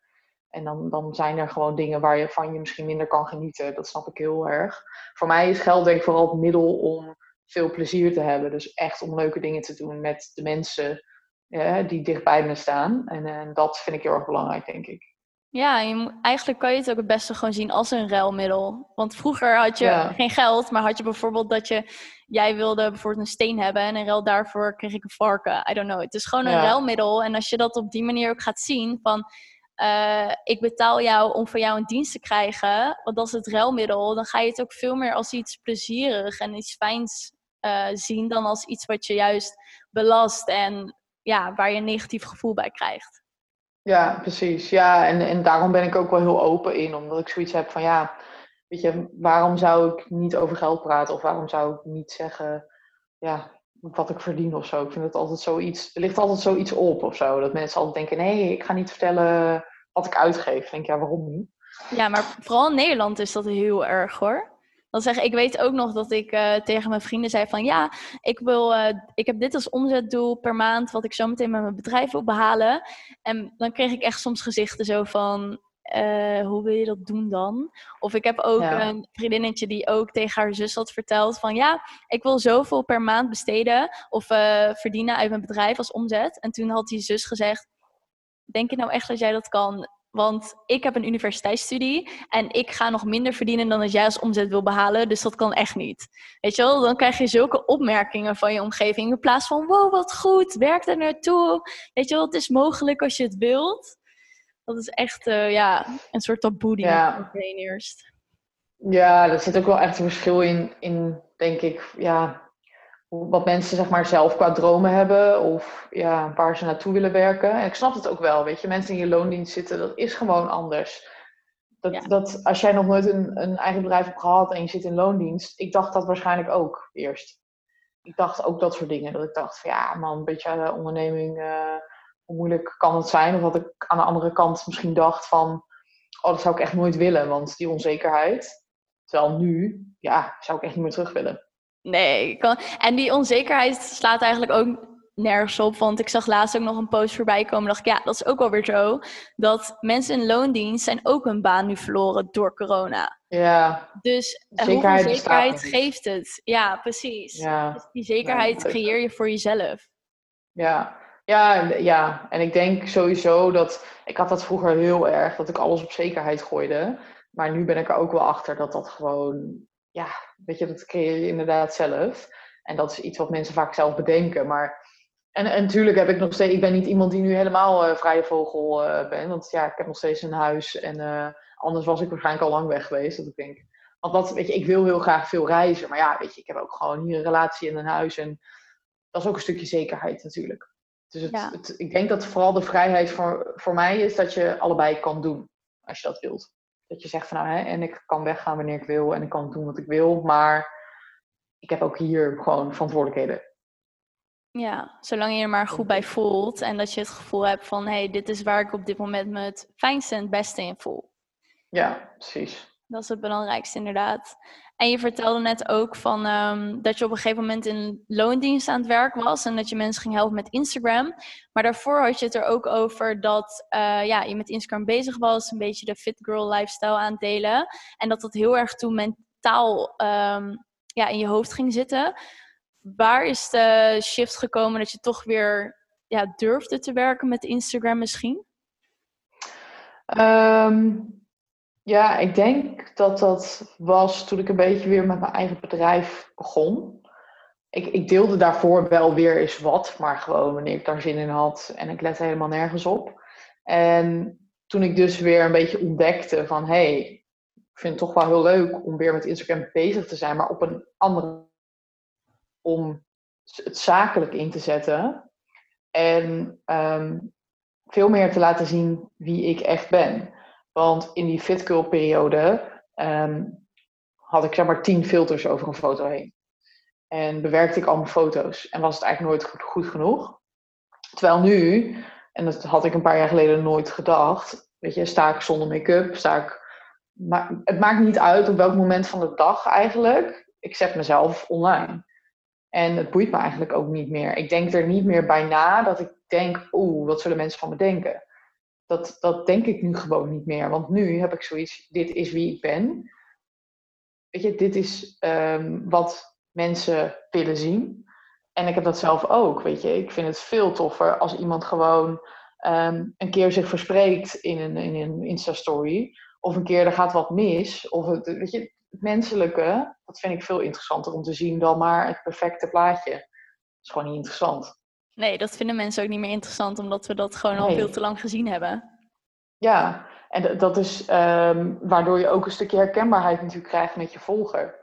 Speaker 2: En dan, dan zijn er gewoon dingen waar je van je misschien minder kan genieten. Dat snap ik heel erg. Voor mij is geld denk ik vooral het middel om veel plezier te hebben. Dus echt om leuke dingen te doen met de mensen ja, die dichtbij me staan. En, en dat vind ik heel erg belangrijk, denk ik.
Speaker 1: Ja, je, eigenlijk kan je het ook het beste gewoon zien als een ruilmiddel. Want vroeger had je geen geld, maar had je bijvoorbeeld dat je... Jij wilde bijvoorbeeld een steen hebben en in ruil daarvoor kreeg ik een varken. I don't know. Het is gewoon een ja. ruilmiddel. En als je dat op die manier ook gaat zien van... Uh, ik betaal jou om van jou een dienst te krijgen, want dat is het ruilmiddel, dan ga je het ook veel meer als iets plezierig en iets fijns uh, zien dan als iets wat je juist belast en ja, waar je een negatief gevoel bij krijgt.
Speaker 2: Ja, precies. Ja, en, en daarom ben ik ook wel heel open in, omdat ik zoiets heb van ja, weet je, waarom zou ik niet over geld praten of waarom zou ik niet zeggen, ja, wat ik verdien of zo. Ik vind het altijd zoiets, er ligt altijd zoiets op of zo, dat mensen altijd denken, nee, ik ga niet vertellen wat ik uitgeef. Ik denk, ja, waarom niet?
Speaker 1: Ja, maar vooral in Nederland is dat heel erg hoor. Dan zeg ik weet ook nog dat ik uh, tegen mijn vrienden zei van ja, ik, wil, uh, ik heb dit als omzetdoel per maand wat ik zo meteen met mijn bedrijf wil behalen. En dan kreeg ik echt soms gezichten zo van uh, hoe wil je dat doen dan? Of ik heb ook ja. een vriendinnetje die ook tegen haar zus had verteld van ja, ik wil zoveel per maand besteden of verdienen uit mijn bedrijf als omzet. En toen had die zus gezegd, denk je nou echt dat jij dat kan? Want ik heb een universiteitsstudie en ik ga nog minder verdienen dan dat jij als omzet wil behalen. Dus dat kan echt niet. Weet je wel, dan krijg je zulke opmerkingen van je omgeving. In plaats van, wow, wat goed, werk er naartoe. Weet je wel, het is mogelijk als je het wilt. Dat is echt uh, ja, een soort taboe die ja. eerst.
Speaker 2: Ja, er zit ook wel echt een verschil in, in denk ik, ja, wat mensen zeg maar zelf qua dromen hebben of ja, waar ze naartoe willen werken. En ik snap het ook wel, weet je, mensen in je loondienst zitten, dat is gewoon anders. Dat, dat als jij nog nooit een, een eigen bedrijf hebt gehad en je zit in loondienst, ik dacht dat waarschijnlijk ook eerst. Ik dacht ook dat soort dingen. Dat ik dacht van ja, man, een beetje onderneming, uh, hoe moeilijk kan het zijn? Of dat ik aan de andere kant misschien dacht van, oh, dat zou ik echt nooit willen, want die onzekerheid. Terwijl nu, ja, zou ik echt niet meer terug willen.
Speaker 1: Nee, kan... en die onzekerheid slaat eigenlijk ook nergens op. Want ik zag laatst ook nog een post voorbij komen. dacht ik, ja, dat is ook wel weer zo. Dat mensen in loondienst zijn ook hun baan nu verloren door corona.
Speaker 2: Ja.
Speaker 1: Dus zekerheid hoeveel zekerheid geeft het? Ja, precies. Ja. Dus die zekerheid creëer je voor jezelf.
Speaker 2: Ja. Ja, ja, en ik denk sowieso dat... Ik had dat vroeger heel erg, dat ik alles op zekerheid gooide. Maar nu ben ik er ook wel achter dat dat gewoon ja, weet je, dat creëer je inderdaad zelf. En dat is iets wat mensen vaak zelf bedenken. Maar, en, en natuurlijk heb ik nog steeds, ik ben niet iemand die nu helemaal uh, vrije vogel uh, ben. Want ja, ik heb nog steeds een huis. En uh, anders was ik waarschijnlijk al lang weg geweest. Dat ik denk, want dat, weet je, ik wil heel graag veel reizen. Maar ja, weet je, ik heb ook gewoon hier een relatie en een huis. En dat is ook een stukje zekerheid natuurlijk. Dus het, ja. het, ik denk dat vooral de vrijheid voor, voor mij is dat je allebei kan doen. Als je dat wilt. Dat je zegt van nou, hè, en ik kan weggaan wanneer ik wil en ik kan doen wat ik wil, maar ik heb ook hier gewoon verantwoordelijkheden.
Speaker 1: Ja, zolang je er maar goed bij voelt en dat je het gevoel hebt van hé, hey, dit is waar ik op dit moment me het fijnste en het beste in voel.
Speaker 2: Ja, precies.
Speaker 1: Dat is het belangrijkste inderdaad. En je vertelde net ook van, um, dat je op een gegeven moment in loondienst aan het werk was en dat je mensen ging helpen met Instagram. Maar daarvoor had je het er ook over dat uh, ja, je met Instagram bezig was, een beetje de fit girl lifestyle aan delen. En dat dat heel erg toen mentaal um, ja, in je hoofd ging zitten. Waar is de shift gekomen dat je toch weer ja, durfde te werken met Instagram misschien?
Speaker 2: Um ja, ik denk dat dat was toen ik een beetje weer met mijn eigen bedrijf begon. Ik, ik deelde daarvoor wel weer eens wat, maar gewoon wanneer ik daar zin in had en ik lette helemaal nergens op. En toen ik dus weer een beetje ontdekte van hé, hey, ik vind het toch wel heel leuk om weer met Instagram bezig te zijn, maar op een andere om het zakelijk in te zetten. En ehm, veel meer te laten zien wie ik echt ben. Want in die fitcurl periode ehm, had ik zeg maar tien filters over een foto heen. En bewerkte ik al mijn foto's. En was het eigenlijk nooit goed, goed genoeg. Terwijl nu, en dat had ik een paar jaar geleden nooit gedacht. Weet je, sta ik zonder make-up, sta ik... Maar het maakt niet uit op welk moment van de dag eigenlijk. Ik zet mezelf online. En het boeit me eigenlijk ook niet meer. Ik denk er niet meer bij na dat ik denk, oeh, wat zullen mensen van me denken? Dat, dat denk ik nu gewoon niet meer. Want nu heb ik zoiets, dit is wie ik ben. Weet je, dit is um, wat mensen willen zien. En ik heb dat zelf ook, weet je. Ik vind het veel toffer als iemand gewoon um, een keer zich verspreekt in een, in een Insta-story. Of een keer er gaat wat mis. Of het, weet je, het menselijke, dat vind ik veel interessanter om te zien dan maar het perfecte plaatje. Dat is gewoon niet interessant.
Speaker 1: Nee, dat vinden mensen ook niet meer interessant, omdat we dat gewoon al veel te lang gezien hebben.
Speaker 2: Ja, en dat is um, waardoor je ook een stukje herkenbaarheid natuurlijk krijgt met je volger.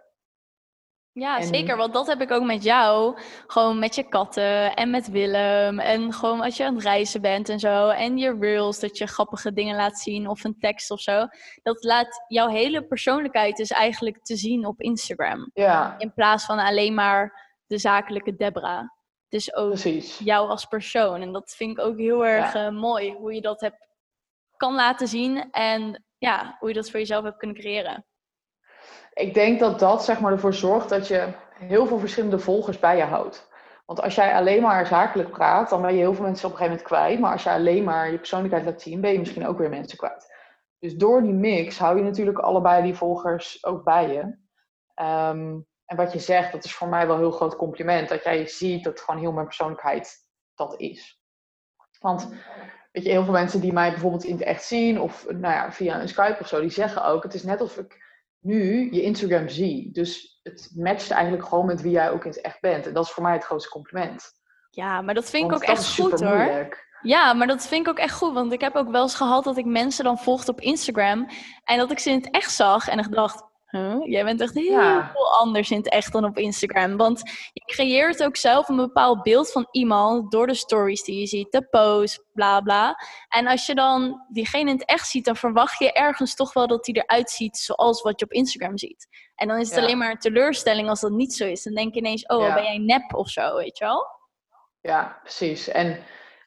Speaker 1: Ja, zeker. Want dat heb ik ook met jou. Gewoon met je katten en met Willem. En gewoon als je aan het reizen bent en zo. En je reels, dat je grappige dingen laat zien of een tekst of zo. Dat laat jouw hele persoonlijkheid dus eigenlijk te zien op Instagram.
Speaker 2: Ja.
Speaker 1: In plaats van alleen maar de zakelijke Debra. Dus ook
Speaker 2: Precies.
Speaker 1: jou als persoon. En dat vind ik ook heel erg uh, mooi. Hoe je dat hebt, kan laten zien. En ja, hoe je dat voor jezelf hebt kunnen creëren
Speaker 2: ik denk dat dat zeg maar, ervoor zorgt dat je heel veel verschillende volgers bij je houdt. Want als jij alleen maar zakelijk praat, dan ben je heel veel mensen op een gegeven moment kwijt. Maar als je alleen maar je persoonlijkheid laat zien, ben je misschien ook weer mensen kwijt. Dus door die mix hou je natuurlijk allebei die volgers ook bij je. Um, en wat je zegt, dat is voor mij wel een heel groot compliment. Dat jij ziet dat gewoon heel mijn persoonlijkheid dat is. Want weet je, heel veel mensen die mij bijvoorbeeld in het echt zien, of nou ja, via een Skype of zo, die zeggen ook: het is net alsof ik nu je Instagram zie. Dus het matcht eigenlijk gewoon met wie jij ook in het echt bent. En dat is voor mij het grootste compliment.
Speaker 1: Ja, maar dat vind ik ook echt goed hoor. Ja, maar dat vind ik ook echt goed. Want ik heb ook wel eens gehad dat ik mensen dan volgde op Instagram. En dat ik ze in het echt zag. En ik dacht, Huh? Jij bent echt heel ja. anders in het echt dan op Instagram. Want je creëert ook zelf een bepaald beeld van iemand door de stories die je ziet, de posts, bla bla. En als je dan diegene in het echt ziet, dan verwacht je ergens toch wel dat hij eruit ziet zoals wat je op Instagram ziet. En dan is het alleen maar een teleurstelling als dat niet zo is. Dan denk je ineens, oh, ja. ben jij nep of zo, weet je wel?
Speaker 2: Ja, precies. En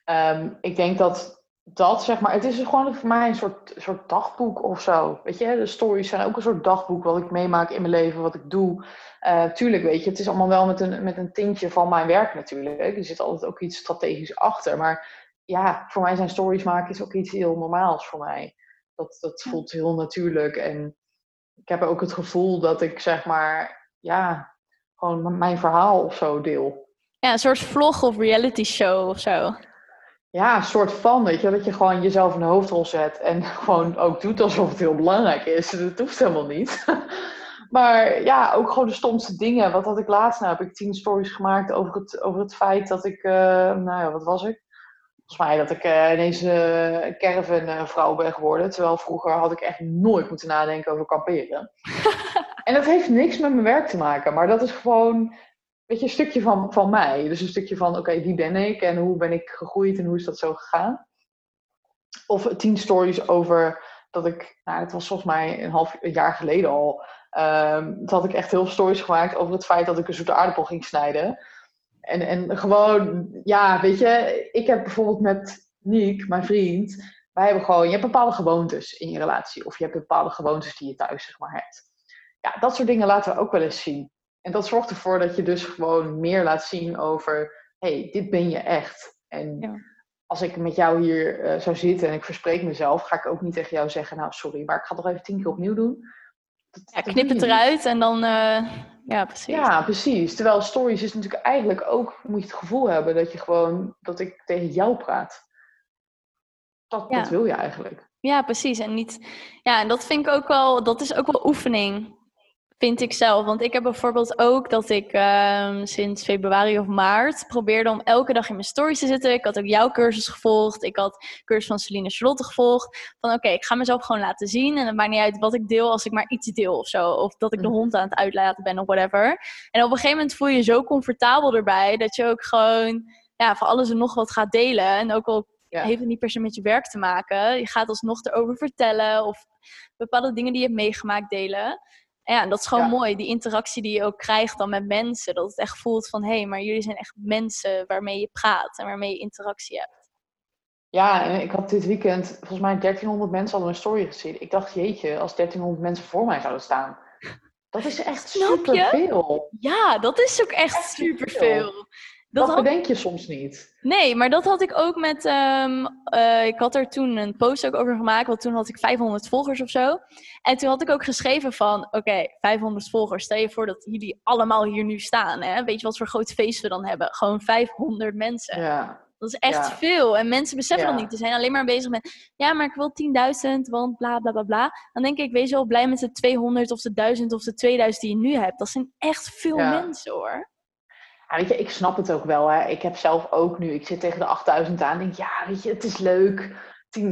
Speaker 2: um, ik denk dat dat zeg maar, het is gewoon voor mij een soort, soort dagboek of zo. Weet je, de stories zijn ook een soort dagboek wat ik meemaak in mijn leven, wat ik doe. Uh, tuurlijk, weet je, het is allemaal wel met een, met een tintje van mijn werk natuurlijk. Er zit altijd ook iets strategisch achter. Maar ja, voor mij zijn stories maken is ook iets heel normaals voor mij. Dat, dat voelt heel natuurlijk. En ik heb ook het gevoel dat ik zeg maar, ja, gewoon mijn verhaal of zo deel.
Speaker 1: Ja, een soort vlog of reality show of zo.
Speaker 2: Ja, een soort van, weet je, dat je gewoon jezelf in de hoofdrol zet en *laughs* gewoon ook doet alsof het heel belangrijk is. Dat hoeft helemaal niet. *laughs* Maar ja, ook gewoon de stomste dingen. Wat had ik laatst? Nou, heb ik tien stories gemaakt over het, over het feit dat ik, uh, nou ja, wat was ik? Volgens mij dat ik uh, ineens uh, een caravan ben geworden. Terwijl vroeger had ik echt nooit moeten nadenken over kamperen. *laughs* en dat heeft niks met mijn werk te maken. Maar dat is gewoon weet je, een stukje van, van mij. Dus een stukje van, oké, wie ben ik en hoe ben ik gegroeid en hoe is dat zo gegaan? Of tien stories over dat ik, nou, het was volgens mij een half jaar geleden al, um, dat had ik echt heel veel stories gemaakt over het feit dat ik een zoete aardappel ging snijden. En, en gewoon, ja, weet je, ik heb bijvoorbeeld met Niek, mijn vriend, wij hebben gewoon, je hebt bepaalde gewoontes in je relatie. Of je hebt bepaalde gewoontes die je thuis, zeg maar, hebt. Ja, dat soort dingen laten we ook wel eens zien. En dat zorgt ervoor dat je dus gewoon meer laat zien over, hey, dit ben je echt. En ja. als ik met jou hier uh, zou zitten en ik verspreek mezelf, ga ik ook niet tegen jou zeggen, nou sorry, maar ik ga het nog even tien keer opnieuw doen.
Speaker 1: Dat, ja, knip het eruit en dan, uh, ja precies.
Speaker 2: Ja, precies. Terwijl stories is natuurlijk eigenlijk ook, moet je het gevoel hebben dat je gewoon, dat ik tegen jou praat. Dat, ja. dat wil je eigenlijk.
Speaker 1: Ja, precies. En niet, ja, en dat vind ik ook wel, dat is ook wel oefening Vind ik zelf. Want ik heb bijvoorbeeld ook dat ik um, sinds februari of maart probeerde om elke dag in mijn stories te zitten. Ik had ook jouw cursus gevolgd. Ik had cursus van Celine Charlotte gevolgd. Van oké, ik ga mezelf gewoon laten zien. En het maakt niet uit wat ik deel als ik maar iets deel of zo. Of dat ik de mhm. hond aan het uitlaten ben of whatever. En op een gegeven moment voel je je zo comfortabel erbij dat je ook gewoon ja, voor alles en nog wat gaat delen. En ook al heeft het niet per se met je werk te maken. Je gaat alsnog erover vertellen of bepaalde dingen die je hebt meegemaakt delen. En ja, dat is gewoon mooi, die interactie die je ook krijgt dan met mensen. Dat het echt voelt van, hé, hey, maar jullie zijn echt mensen waarmee je praat en waarmee je interactie hebt.
Speaker 2: Ja, en ik had dit weekend, volgens mij 1300 mensen hadden een story gezien. Ik dacht, jeetje, als 1300 mensen voor mij zouden staan. Dat is echt superveel.
Speaker 1: Ja, dat is ook echt, echt superveel.
Speaker 2: Dat, dat bedenk je soms niet.
Speaker 1: Nee, maar dat had ik ook met. Um, uh, ik had er toen een post ook over gemaakt, want toen had ik 500 volgers of zo. En toen had ik ook geschreven van: Oké, 500 volgers. Stel je voor dat jullie allemaal hier nu staan. Hè? Weet je wat voor groot feest we dan hebben? Gewoon 500 mensen. Ja. Dat is echt veel. En mensen beseffen ja. dat niet. Ze zijn alleen maar bezig met, ja, maar ik wil 10.000, want bla bla bla bla. Dan denk ik, wees wel blij met de 200 of de 1000 of de 2000 die je nu hebt. Dat zijn echt veel mensen hoor.
Speaker 2: Ja, weet je, ik snap het ook wel. Hè. Ik heb zelf ook nu, ik zit tegen de 8000 aan en denk, ja, weet je, het is leuk. 10.000,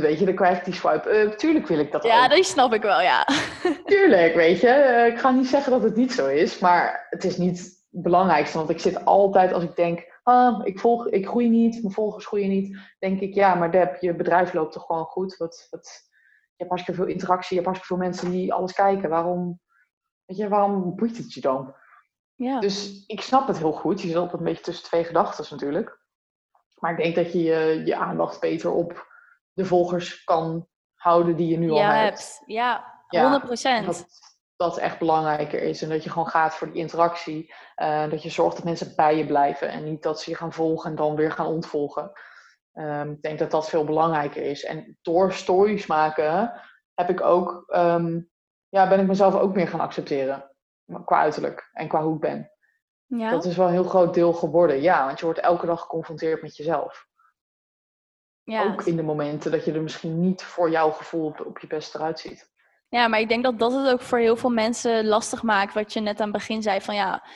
Speaker 2: weet je, dan krijg ik die swipe-up. Tuurlijk wil ik dat
Speaker 1: Ja,
Speaker 2: ook.
Speaker 1: dat snap ik wel, ja. *laughs*
Speaker 2: Tuurlijk, weet je. Eh, ik ga niet zeggen dat het niet zo is, maar het is niet het belangrijkste. Want ik zit altijd, als ik denk, ah, ik, volg, ik groei niet, mijn volgers groeien niet, denk ik, ja, maar Deb, je bedrijf loopt toch gewoon goed? Wat, wat, je hebt hartstikke veel interactie, je hebt hartstikke veel mensen die alles kijken. Waarom, weet je, waarom boeit het je dan? Ja. Dus ik snap het heel goed. Je zit altijd een beetje tussen twee gedachten natuurlijk. Maar ik denk dat je je, je aandacht beter op de volgers kan houden die je nu al hebt.
Speaker 1: Ja, 100 procent.
Speaker 2: Dat, dat echt belangrijker is. En dat je gewoon gaat voor die interactie. Uh, dat je zorgt dat mensen bij je blijven. En niet dat ze je gaan volgen en dan weer gaan ontvolgen. Um, ik denk dat dat veel belangrijker is. En door stories maken heb ik ook, um, ja, ben ik mezelf ook meer gaan accepteren qua uiterlijk en qua hoe ik ben. Ja. Dat is wel een heel groot deel geworden, ja. Want je wordt elke dag geconfronteerd met jezelf. Ja. Ook in de momenten dat je er misschien niet voor jouw gevoel op, op je best eruit ziet.
Speaker 1: Ja, maar ik denk dat dat het ook voor heel veel mensen lastig maakt. Wat je net aan het begin zei van ja,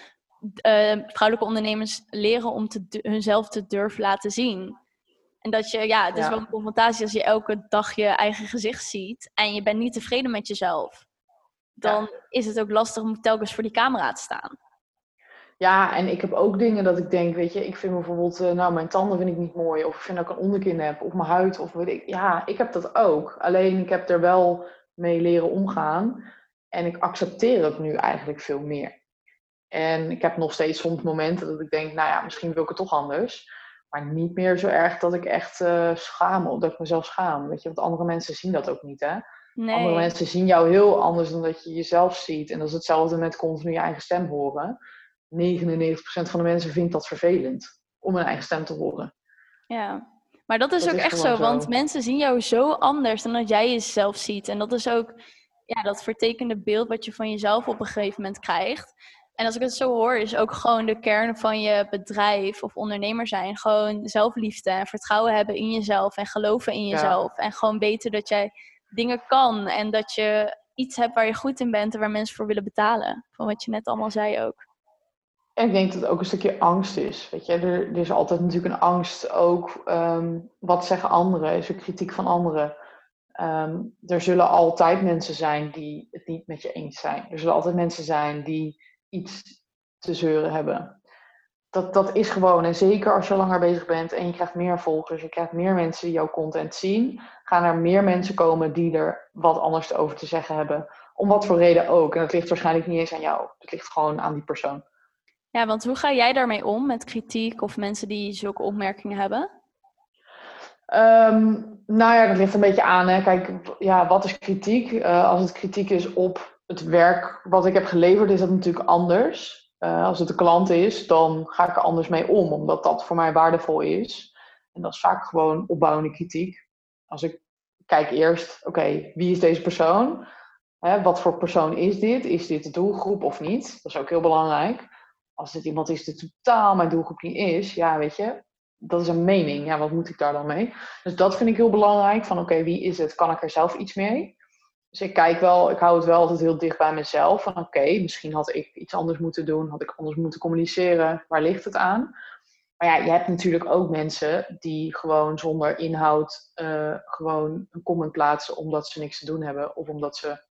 Speaker 1: uh, vrouwelijke ondernemers leren om te, hunzelf te durven laten zien. En dat je, ja, het is wel een confrontatie als je elke dag je eigen gezicht ziet en je bent niet tevreden met jezelf dan is het ook lastig om telkens voor die camera te staan.
Speaker 2: Ja, en ik heb ook dingen dat ik denk, weet je, ik vind bijvoorbeeld, uh, nou, mijn tanden vind ik niet mooi, of ik vind dat ik een onderkin heb, of mijn huid, of weet ik. Ja, ik heb dat ook. Alleen ik heb er wel mee leren omgaan. En ik accepteer het nu eigenlijk veel meer. En ik heb nog steeds soms momenten dat ik denk, nou ja, misschien wil ik het toch anders. Maar niet meer zo erg dat ik echt uh, schaam, of dat ik mezelf schaam. Weet je, want andere mensen zien dat ook niet, hè. Nee. Andere mensen zien jou heel anders dan dat je jezelf ziet. En dat is hetzelfde met continu je eigen stem horen. 99% van de mensen vindt dat vervelend om hun eigen stem te horen.
Speaker 1: Ja, maar dat is ook echt zo, want mensen zien jou zo anders dan dat jij jezelf ziet. En dat is ook ja, dat vertekende beeld wat je van jezelf op een gegeven moment krijgt. En als ik het zo hoor, is ook gewoon de kern van je bedrijf of ondernemer zijn. Gewoon zelfliefde en vertrouwen hebben in jezelf en geloven in jezelf. En gewoon weten dat jij dingen kan. En dat je iets hebt waar je goed in bent en waar mensen voor willen betalen. Van wat je net allemaal zei ook.
Speaker 2: En ik denk dat het ook een stukje angst is. Weet je, er, er is altijd natuurlijk een angst ook. Ehm, wat zeggen anderen? Is er kritiek van anderen? Um, er zullen altijd mensen zijn die het niet met je eens zijn. Er zullen altijd mensen zijn die iets te zeuren hebben dat, dat is gewoon. En zeker als je langer bezig bent en je krijgt meer volgers, je krijgt meer mensen die jouw content zien, gaan er meer mensen komen die er wat anders over te zeggen hebben. Om wat voor reden ook. En dat ligt waarschijnlijk niet eens aan jou. Het ligt gewoon aan die persoon.
Speaker 1: Ja, want hoe ga jij daarmee om met kritiek of mensen die zulke opmerkingen hebben?
Speaker 2: Um, nou ja, dat ligt een beetje aan. Hè. Kijk, ja, wat is kritiek? Uh, als het kritiek is op het werk wat ik heb geleverd, is dat natuurlijk anders. Uh, als het een klant is, dan ga ik er anders mee om, omdat dat voor mij waardevol is. En dat is vaak gewoon opbouwende kritiek. Als ik kijk eerst, oké, wie is deze persoon? Hè, wat voor persoon is dit? Is dit de doelgroep of niet? Dat is ook heel belangrijk. Als dit iemand is die totaal mijn doelgroep niet is, ja, weet je, dat is een mening. Ja, wat moet ik daar dan mee? Dus dat vind ik heel belangrijk. Van oké, wie is het? Kan ik er zelf iets mee? Dus ik kijk wel, ik hou het wel altijd heel dicht bij mezelf. Van oké, misschien had ik iets anders moeten doen, had ik anders moeten communiceren. Waar ligt het aan? Maar ja, je hebt natuurlijk ook mensen die gewoon zonder inhoud uh, gewoon een comment plaatsen omdat ze niks te doen hebben. Of omdat ze,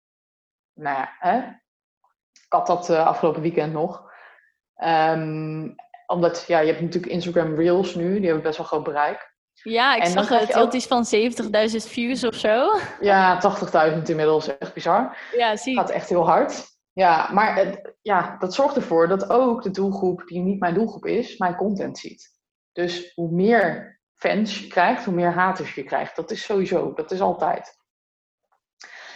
Speaker 2: nou ja, hè? ik had dat uh, afgelopen weekend nog. Um, omdat ja, je hebt natuurlijk Instagram Reels nu, die hebben best wel groot bereik.
Speaker 1: Ja, ik
Speaker 2: En
Speaker 1: zag het. Het
Speaker 2: ook-
Speaker 1: is van 70.000 views of zo.
Speaker 2: Ja, 80.000 inmiddels, echt bizar.
Speaker 1: Ja, zie
Speaker 2: gaat echt heel hard. Ja, maar het, ja, dat zorgt ervoor dat ook de doelgroep die niet mijn doelgroep is, mijn content ziet. Dus hoe meer fans je krijgt, hoe meer haters je krijgt. Dat is sowieso, dat is altijd.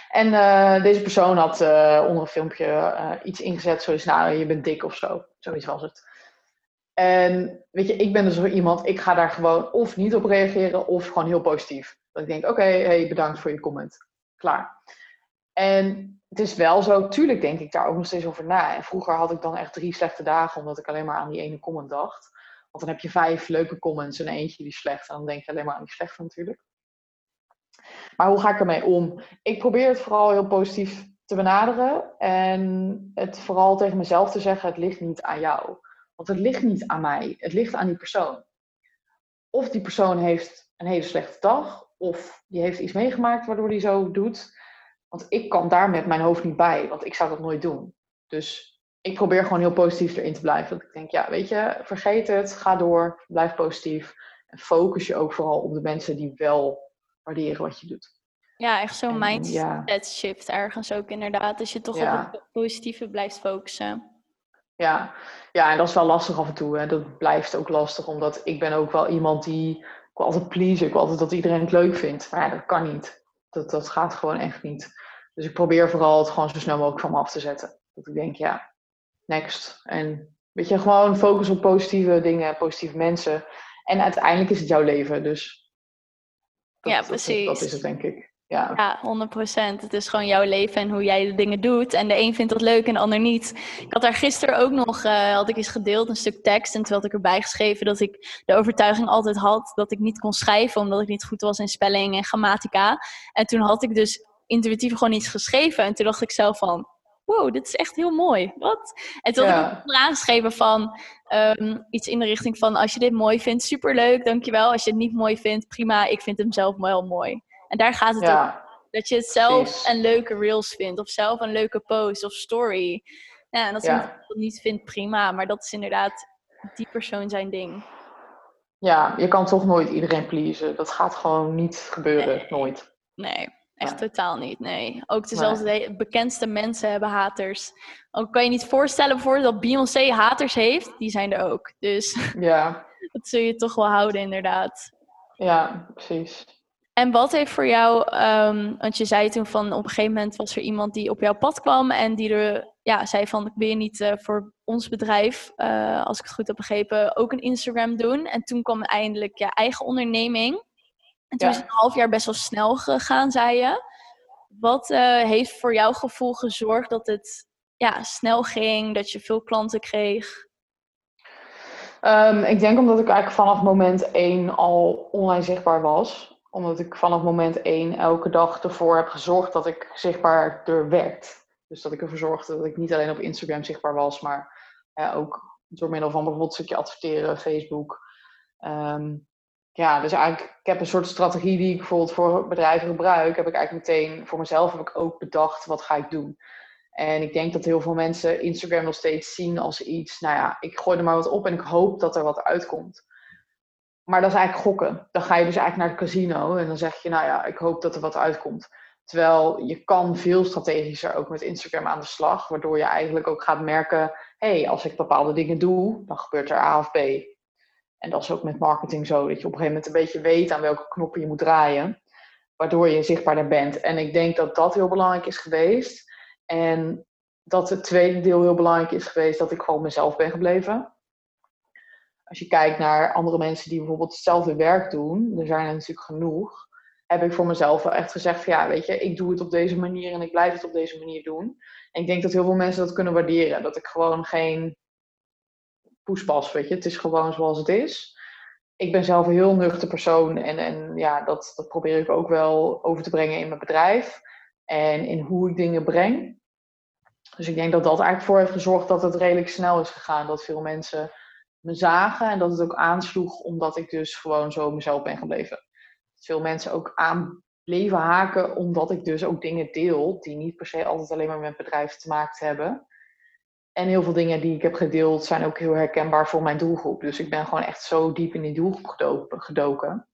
Speaker 2: En eh, deze persoon had eh, onder een filmpje eh, iets ingezet, zoals nou, je bent dik of zo. Zoiets was het. En weet je, ik ben dus zo iemand, ik ga daar gewoon of niet op reageren of gewoon heel positief. Dat ik denk, oké, hey, bedankt voor je comment. Klaar. En het is wel zo, tuurlijk denk ik daar ook nog steeds over na. En vroeger had ik dan echt drie slechte dagen, omdat ik alleen maar aan die ene comment dacht. Want dan heb je vijf leuke comments en eentje die slecht. En dan denk je alleen maar aan die slechte natuurlijk. Maar hoe ga ik ermee om? Ik probeer het vooral heel positief te benaderen. En het vooral tegen mezelf te zeggen, het ligt niet aan jou. Want het ligt niet aan mij. Het ligt aan die persoon. Of die persoon heeft een hele slechte dag. Of die heeft iets meegemaakt waardoor die zo doet. Want ik kan daar met mijn hoofd niet bij, want ik zou dat nooit doen. Dus ik probeer gewoon heel positief erin te blijven. Dat ik denk, ja, weet je, vergeet het, ga door, blijf positief. En focus je ook vooral op de mensen die wel waarderen wat je doet.
Speaker 1: Ja, echt zo'n mindset
Speaker 2: ja.
Speaker 1: shift ergens ook inderdaad. Als je toch
Speaker 2: Ja.
Speaker 1: op het positieve blijft focussen.
Speaker 2: Ja. ja, en dat is wel lastig af en toe. Hè. Dat blijft ook lastig, omdat ik ben ook wel iemand die... Ik wil altijd pleasen, ik wil altijd dat iedereen het leuk vindt. Maar ja, dat kan niet. Dat, dat gaat gewoon echt niet. Dus ik probeer vooral het gewoon zo snel mogelijk van me af te zetten. Dat ik denk, ja, next. En weet je, gewoon focus op positieve dingen, positieve mensen. En uiteindelijk is het jouw leven, dus... dat-
Speaker 1: Ja, precies.
Speaker 2: Dat, is het, denk ik. Ja,
Speaker 1: Ja, 100%. Het is gewoon jouw leven en hoe jij de dingen doet. En de een vindt dat leuk en de ander niet. Ik had daar gisteren ook nog, eh, had ik eens gedeeld, een stuk tekst. En toen had ik erbij geschreven dat ik de overtuiging altijd had dat ik niet kon schrijven. Omdat ik niet goed was in spelling en grammatica. En toen had ik dus intuïtief gewoon iets geschreven. En toen dacht ik zelf van, wow, dit is echt heel mooi. Wat? En toen had ik
Speaker 2: Ja.
Speaker 1: ook aangeschreven van ehm, iets in de richting van, als je dit mooi vindt, superleuk, dankjewel. Als je het niet mooi vindt, prima, ik vind hem zelf wel mooi. En daar gaat het
Speaker 2: ja,
Speaker 1: dat je het zelf
Speaker 2: Precies.
Speaker 1: een leuke reels vindt. Of zelf een leuke post of story. Ja, en als
Speaker 2: Ja.
Speaker 1: iemand dat niet vindt, prima. Maar dat is inderdaad die persoon zijn ding.
Speaker 2: ja, je kan toch nooit iedereen pleasen. Dat gaat gewoon niet gebeuren,
Speaker 1: Nee.
Speaker 2: nooit.
Speaker 1: Nee, echt totaal niet. Nee. Ook dezelfde de bekendste mensen hebben haters. Ook kan je niet voorstellen bijvoorbeeld dat Beyoncé haters heeft. Die zijn er ook. Dus *laughs*
Speaker 2: Ja,
Speaker 1: dat zul je toch wel houden inderdaad.
Speaker 2: ja, precies.
Speaker 1: En wat heeft voor jou, ehm, want je zei toen van op een gegeven moment was er iemand die op jouw pad kwam en die er, ja, zei van ik wil je niet eh, voor ons bedrijf, eh, als ik het goed heb begrepen, ook een Instagram doen. En toen kwam eindelijk je eigen onderneming. En toen
Speaker 2: Ja.
Speaker 1: is het een half jaar best wel snel gegaan, zei je. Wat eh, heeft voor jouw gevoel gezorgd dat het ja, snel ging, dat je veel klanten kreeg?
Speaker 2: Ehm, ik denk omdat ik eigenlijk vanaf moment één al online zichtbaar was. Omdat ik vanaf moment één elke dag ervoor heb gezorgd dat ik zichtbaar er werd. Dus dat ik ervoor zorgde dat ik niet alleen op Instagram zichtbaar was, maar ja, ook door middel van bijvoorbeeld een stukje adverteren, Facebook. Ehm, ja, dus eigenlijk, ik heb een soort strategie die ik bijvoorbeeld voor bedrijven gebruik. Heb ik eigenlijk meteen voor mezelf heb ik ook bedacht, wat ga ik doen? En ik denk dat heel veel mensen Instagram nog steeds zien als iets, nou ja, ik gooi er maar wat op en ik hoop dat er wat uitkomt. Maar dat is eigenlijk gokken. Dan ga je dus eigenlijk naar het casino en dan zeg je, nou ja, ik hoop dat er wat uitkomt. Terwijl je kan veel strategischer ook met Instagram aan de slag, waardoor je eigenlijk ook gaat merken, hé, hey, als ik bepaalde dingen doe, dan gebeurt er A of B. En dat is ook met marketing zo, dat je op een gegeven moment een beetje weet aan welke knoppen je moet draaien, waardoor je zichtbaarder bent. En ik denk dat dat heel belangrijk is geweest. En dat het tweede deel heel belangrijk is geweest, dat ik gewoon mezelf ben gebleven. Als je kijkt naar andere mensen die bijvoorbeeld hetzelfde werk doen, er zijn er natuurlijk genoeg, heb ik voor mezelf wel echt gezegd van ja, weet je, ik doe het op deze manier en ik blijf het op deze manier doen. En ik denk dat heel veel mensen dat kunnen waarderen. Dat ik gewoon geen poespas, weet je. Het is gewoon zoals het is. Ik ben zelf een heel nuchter persoon en, en ja, dat, dat probeer ik ook wel over te brengen in mijn bedrijf. En in hoe ik dingen breng. Dus ik denk dat dat eigenlijk voor heeft gezorgd dat het redelijk snel is gegaan. Dat veel mensen me zagen en dat het ook aansloeg omdat ik dus gewoon zo mezelf ben gebleven. Dat veel mensen ook aan bleven haken omdat ik dus ook dingen deel die niet per se altijd alleen maar met bedrijven te maken hebben. En heel veel dingen die ik heb gedeeld zijn ook heel herkenbaar voor mijn doelgroep. Dus ik ben gewoon echt zo diep in die doelgroep gedoken.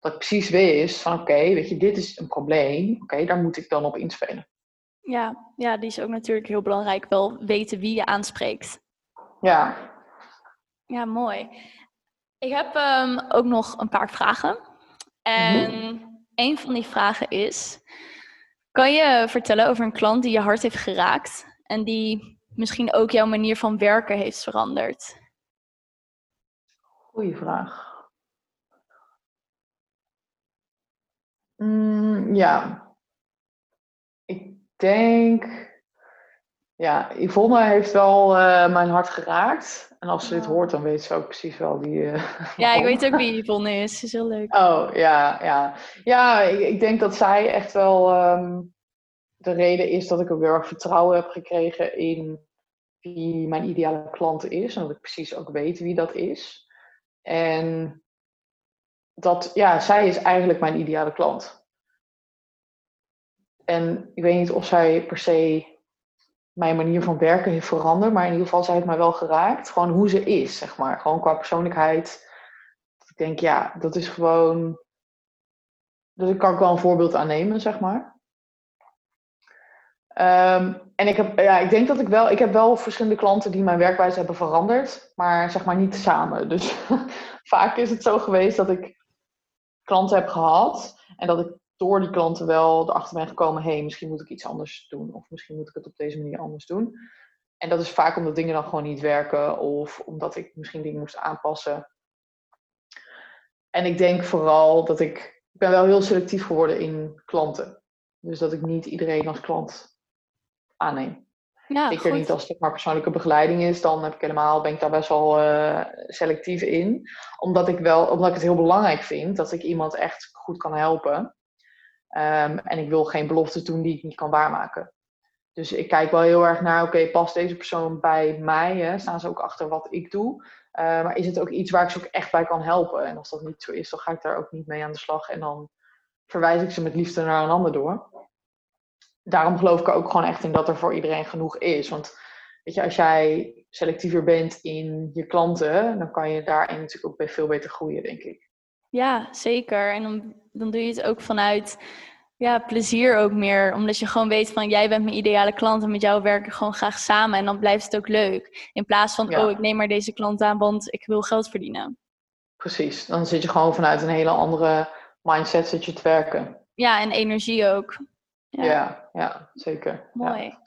Speaker 2: Dat ik precies wist van oké, weet je, dit is een probleem. Oké, daar moet ik dan op inspelen.
Speaker 1: Ja, ja, die is ook natuurlijk heel belangrijk. Wel weten wie je aanspreekt.
Speaker 2: Ja.
Speaker 1: Ja, mooi. Ik heb um, ook nog een paar vragen. En mm een van die vragen is: kan je vertellen over een klant die je hart heeft geraakt en die misschien ook jouw manier van werken heeft veranderd?
Speaker 2: Goeie vraag. Mm, ja, ik denk. Ja, Yvonne heeft wel uh, mijn hart geraakt. En als ze dit hoort, dan weet ze ook precies wel die. Uh, *laughs*
Speaker 1: ja, ik weet ook wie Yvonne is. Ze is heel leuk.
Speaker 2: Oh ja, ja. Ja, ik, ik denk dat zij echt wel um, de reden is dat ik ook heel erg vertrouwen heb gekregen in wie mijn ideale klant is. En dat ik precies ook weet wie dat is. En dat, ja, zij is eigenlijk mijn ideale klant. En ik weet niet of zij per se mijn manier van werken heeft veranderd, maar in ieder geval zij heeft mij wel geraakt. Gewoon hoe ze is, zeg maar. Gewoon qua persoonlijkheid. Ik denk, ja, dat is gewoon. Dus ik kan ik wel een voorbeeld aan nemen, zeg maar. Ehm, en ik, heb, ja, ik denk dat ik wel, ik heb wel verschillende klanten die mijn werkwijze hebben veranderd, maar zeg maar niet samen. Dus *laughs* vaak is het zo geweest dat ik klanten heb gehad en dat ik door die klanten wel erachter ben gekomen, hé, misschien moet ik iets anders doen of misschien moet ik het op deze manier anders doen. En dat is vaak omdat dingen dan gewoon niet werken of omdat ik misschien dingen moest aanpassen. En ik denk vooral dat ik, ik ben wel heel selectief geworden in klanten. Dus dat ik niet iedereen als klant aanneem. Ja, Zeker niet als het maar persoonlijke begeleiding is, dan heb ik helemaal, ben ik daar best wel uh, selectief in. Omdat ik, wel, omdat ik het heel belangrijk vind dat ik iemand echt goed kan helpen. Um, en ik wil geen beloftes doen die ik niet kan waarmaken. Dus ik kijk wel heel erg naar, oké, past deze persoon bij mij? Hè? Staan ze ook achter wat ik doe? Uh, maar is het ook iets waar ik ze ook echt bij kan helpen? En als dat niet zo is, dan ga ik daar ook niet mee aan de slag. En dan verwijs ik ze met liefde naar een ander door daarom geloof ik er ook gewoon echt in dat er voor iedereen genoeg is. Want weet je, als jij selectiever bent in je klanten, dan kan je daarin natuurlijk ook veel beter groeien, denk ik.
Speaker 1: Ja, zeker. En dan, dan doe je het ook vanuit ja, plezier ook meer. Omdat je gewoon weet van jij bent mijn ideale klant en met jou werk ik gewoon graag samen. En dan blijft het ook leuk. In plaats van, oh, ik neem maar deze klant aan, want ik wil geld verdienen.
Speaker 2: Precies. Dan zit je gewoon vanuit een hele andere mindset zit je te werken.
Speaker 1: Ja, en energie ook.
Speaker 2: Ja, ja, zeker.
Speaker 1: Mooi.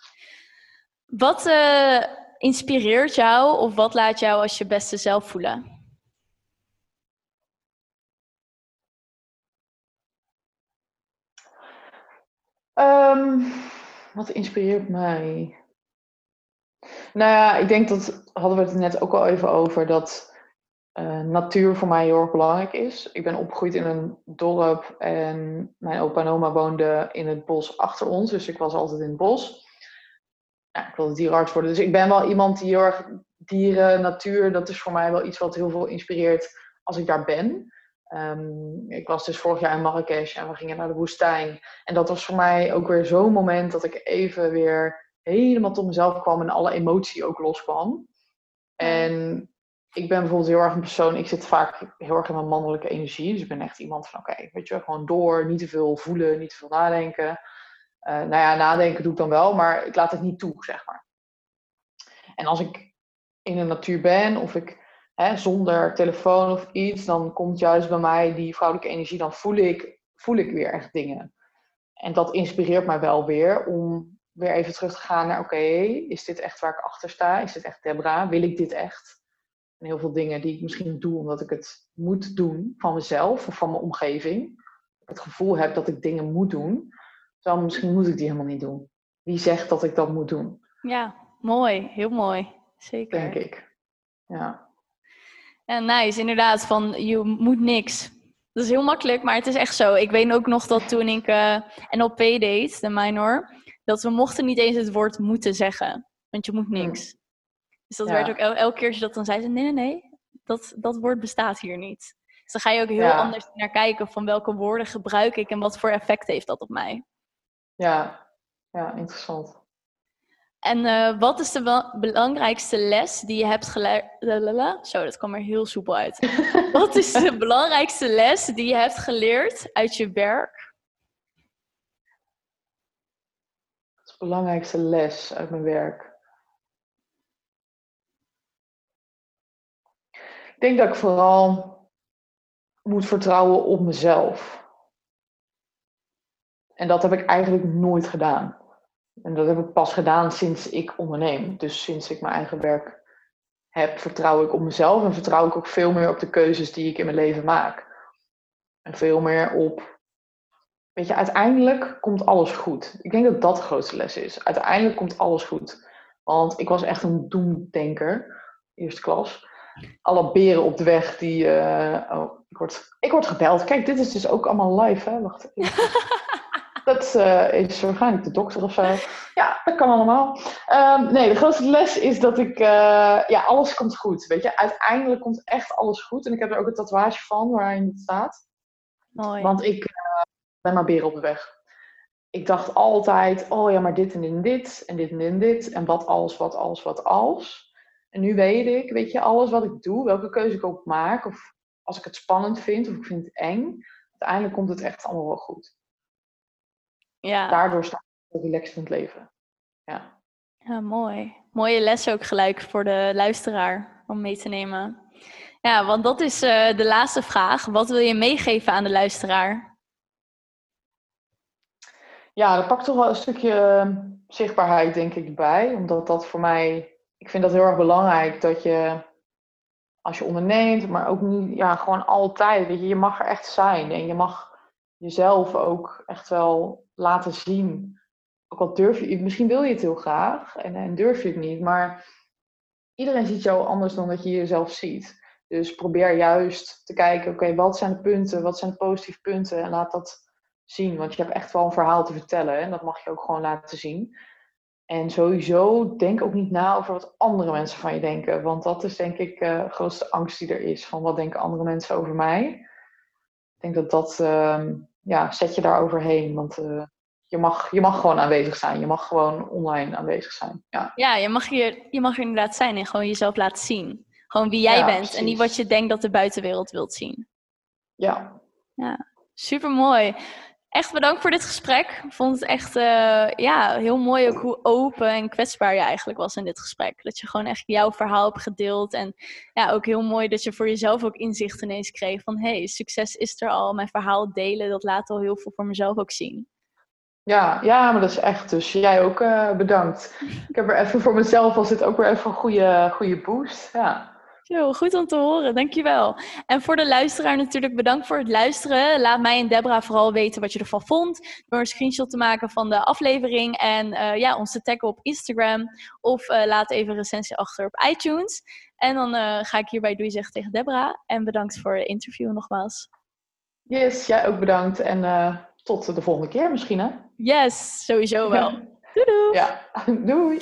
Speaker 1: Wat uh, inspireert jou of wat laat jou als je beste zelf voelen?
Speaker 2: Um, wat inspireert mij? Nou ja, ik denk dat, hadden we het net ook al even over, dat uh, natuur voor mij heel erg belangrijk is. Ik ben opgegroeid in een dorp en mijn opa en oma woonden in het bos achter ons. Dus ik was altijd in het bos. Ja, ik wilde dierenarts worden. Dus ik ben wel iemand die heel erg dieren, natuur, dat is voor mij wel iets wat heel veel inspireert als ik daar ben. Um, ik was dus vorig jaar in Marrakesh en we gingen naar de woestijn. En dat was voor mij ook weer zo'n moment dat ik even weer helemaal tot mezelf kwam en alle emotie ook loskwam. En ik ben bijvoorbeeld heel erg een persoon, ik zit vaak heel erg in mijn mannelijke energie. Dus ik ben echt iemand van, oké, weet je, gewoon door, niet te veel voelen, niet te veel nadenken. Uh, nou ja, nadenken doe ik dan wel, maar ik laat het niet toe, zeg maar. En als ik in de natuur ben of ik hè, zonder telefoon of iets, dan komt juist bij mij die vrouwelijke energie, dan voel ik, voel ik weer echt dingen. En dat inspireert mij wel weer om weer even terug te gaan naar, oké, is dit echt waar ik achter sta? Is dit echt Debra? Wil ik dit echt? En heel veel dingen die ik misschien doe omdat ik het moet doen van mezelf of van mijn omgeving. Het gevoel heb dat ik dingen moet doen. Terwijl misschien moet ik die helemaal niet doen. Wie zegt dat ik dat moet doen?
Speaker 1: Ja, mooi. Heel mooi. Zeker.
Speaker 2: Denk ik. Ja.
Speaker 1: En nice, inderdaad. Van je moet niks. Dat is heel makkelijk, maar het is echt zo. Ik weet ook nog dat toen ik uh, eh, NLP deed, de minor, dat we mochten niet eens het woord moeten zeggen. Want je moet hmm. niks. Dus dat werd ook el elke keer als je dat dan zei, ze, nee, nee, nee, dat, dat woord bestaat hier niet. Dus dan ga je ook heel anders naar kijken van welke woorden gebruik ik en wat voor effect heeft dat op mij.
Speaker 2: Ja, ja interessant.
Speaker 1: En uh, wat is de belangrijkste les die je hebt geleerd? Zo, dat kwam er heel soepel uit. *laughs* wat is de belangrijkste les die je hebt geleerd uit je werk?
Speaker 2: De belangrijkste les uit mijn werk. Denk dat ik vooral moet vertrouwen op mezelf. En dat heb ik eigenlijk nooit gedaan. En dat heb ik pas gedaan sinds ik onderneem. Dus sinds ik mijn eigen werk heb, vertrouw ik op mezelf en vertrouw ik ook veel meer op de keuzes die ik in mijn leven maak. En veel meer op. Weet je, uiteindelijk komt alles goed. Ik denk dat dat de grootste les is. Uiteindelijk komt alles goed. Want ik was echt een doemdenker, eerste klas. Alle beren op de weg die. Uh, oh, ik word, ik word gebeld. Kijk, dit is dus ook allemaal live, hè? Wacht. *laughs* Dat uh, is waarschijnlijk de dokter of zo. Ja, dat kan allemaal. Um, nee, de grootste les is dat ik... Uh, ja, alles komt goed, weet je. Uiteindelijk komt echt alles goed. En ik heb er ook een tatoeage van waarin het staat.
Speaker 1: Mooi.
Speaker 2: Want ik uh, ben maar beer op de weg. Ik dacht altijd, oh ja, maar dit en dit en dit. En dit en dit en dit. En wat als, wat als, wat als. En nu weet ik, weet je, alles wat ik doe, welke keuze ik ook maak... of als ik het spannend vind of ik vind het eng... uiteindelijk komt het echt allemaal wel goed.
Speaker 1: Ja.
Speaker 2: Daardoor sta ik relaxed in het leven. Ja.
Speaker 1: ja, mooi. Mooie les ook gelijk voor de luisteraar om mee te nemen. Ja, want dat is uh, de laatste vraag. Wat wil je meegeven aan de luisteraar?
Speaker 2: Ja, dat pakt toch wel een stukje ehm, zichtbaarheid, denk ik, bij. Omdat dat voor mij, ik vind dat heel erg belangrijk dat je, als je onderneemt, maar ook niet, ja, gewoon altijd, je, je mag er echt zijn. En je mag jezelf ook echt wel laten zien. Ook al durf je, misschien wil je het heel graag en durf je het niet, maar iedereen ziet jou anders dan dat je jezelf ziet. Dus probeer juist te kijken, oké, wat zijn de punten, wat zijn de positieve punten en laat dat zien. Want je hebt echt wel een verhaal te vertellen en dat mag je ook gewoon laten zien. En sowieso denk ook niet na over wat andere mensen van je denken. Want dat is denk ik uh, de grootste angst die er is. Van wat denken andere mensen over mij. Ik denk dat dat uh, ja, zet je daar overheen. Want uh, je, mag, je mag gewoon aanwezig zijn. Je mag gewoon online aanwezig zijn. Ja,
Speaker 1: ja je, mag hier, je mag er inderdaad zijn en gewoon jezelf laten zien. Gewoon wie jij bent en niet wat je denkt dat de buitenwereld wilt zien.
Speaker 2: Ja.
Speaker 1: Ja, super mooi. Echt bedankt voor dit gesprek. Ik vond het echt uh, ja, heel mooi ook hoe open en kwetsbaar je eigenlijk was in dit gesprek. Dat je gewoon echt jouw verhaal hebt gedeeld. En ja, ook heel mooi dat je voor jezelf ook inzicht ineens kreeg van... hé, hey, succes is er al. Mijn verhaal delen, dat laat al heel veel voor mezelf ook zien.
Speaker 2: Ja, ja, maar dat is echt. Dus jij ook uh, bedankt. Ik heb er even voor mezelf was dit ook weer even een goede, goede boost. Ja.
Speaker 1: Goed om te horen, dankjewel. En voor de luisteraar natuurlijk bedankt voor het luisteren. Laat mij en Debra vooral weten wat je ervan vond. Door een screenshot te maken van de aflevering en uh, ja, ons te taggen op Instagram. Of uh, laat even een recensie achter op iTunes. En dan uh, ga ik hierbij doei zeggen tegen Debra. En bedankt voor het interview nogmaals.
Speaker 2: Yes, jij ook bedankt. En tot de volgende keer misschien hè?
Speaker 1: Yes, sowieso wel. *laughs* doei doei.
Speaker 2: Ja, doei.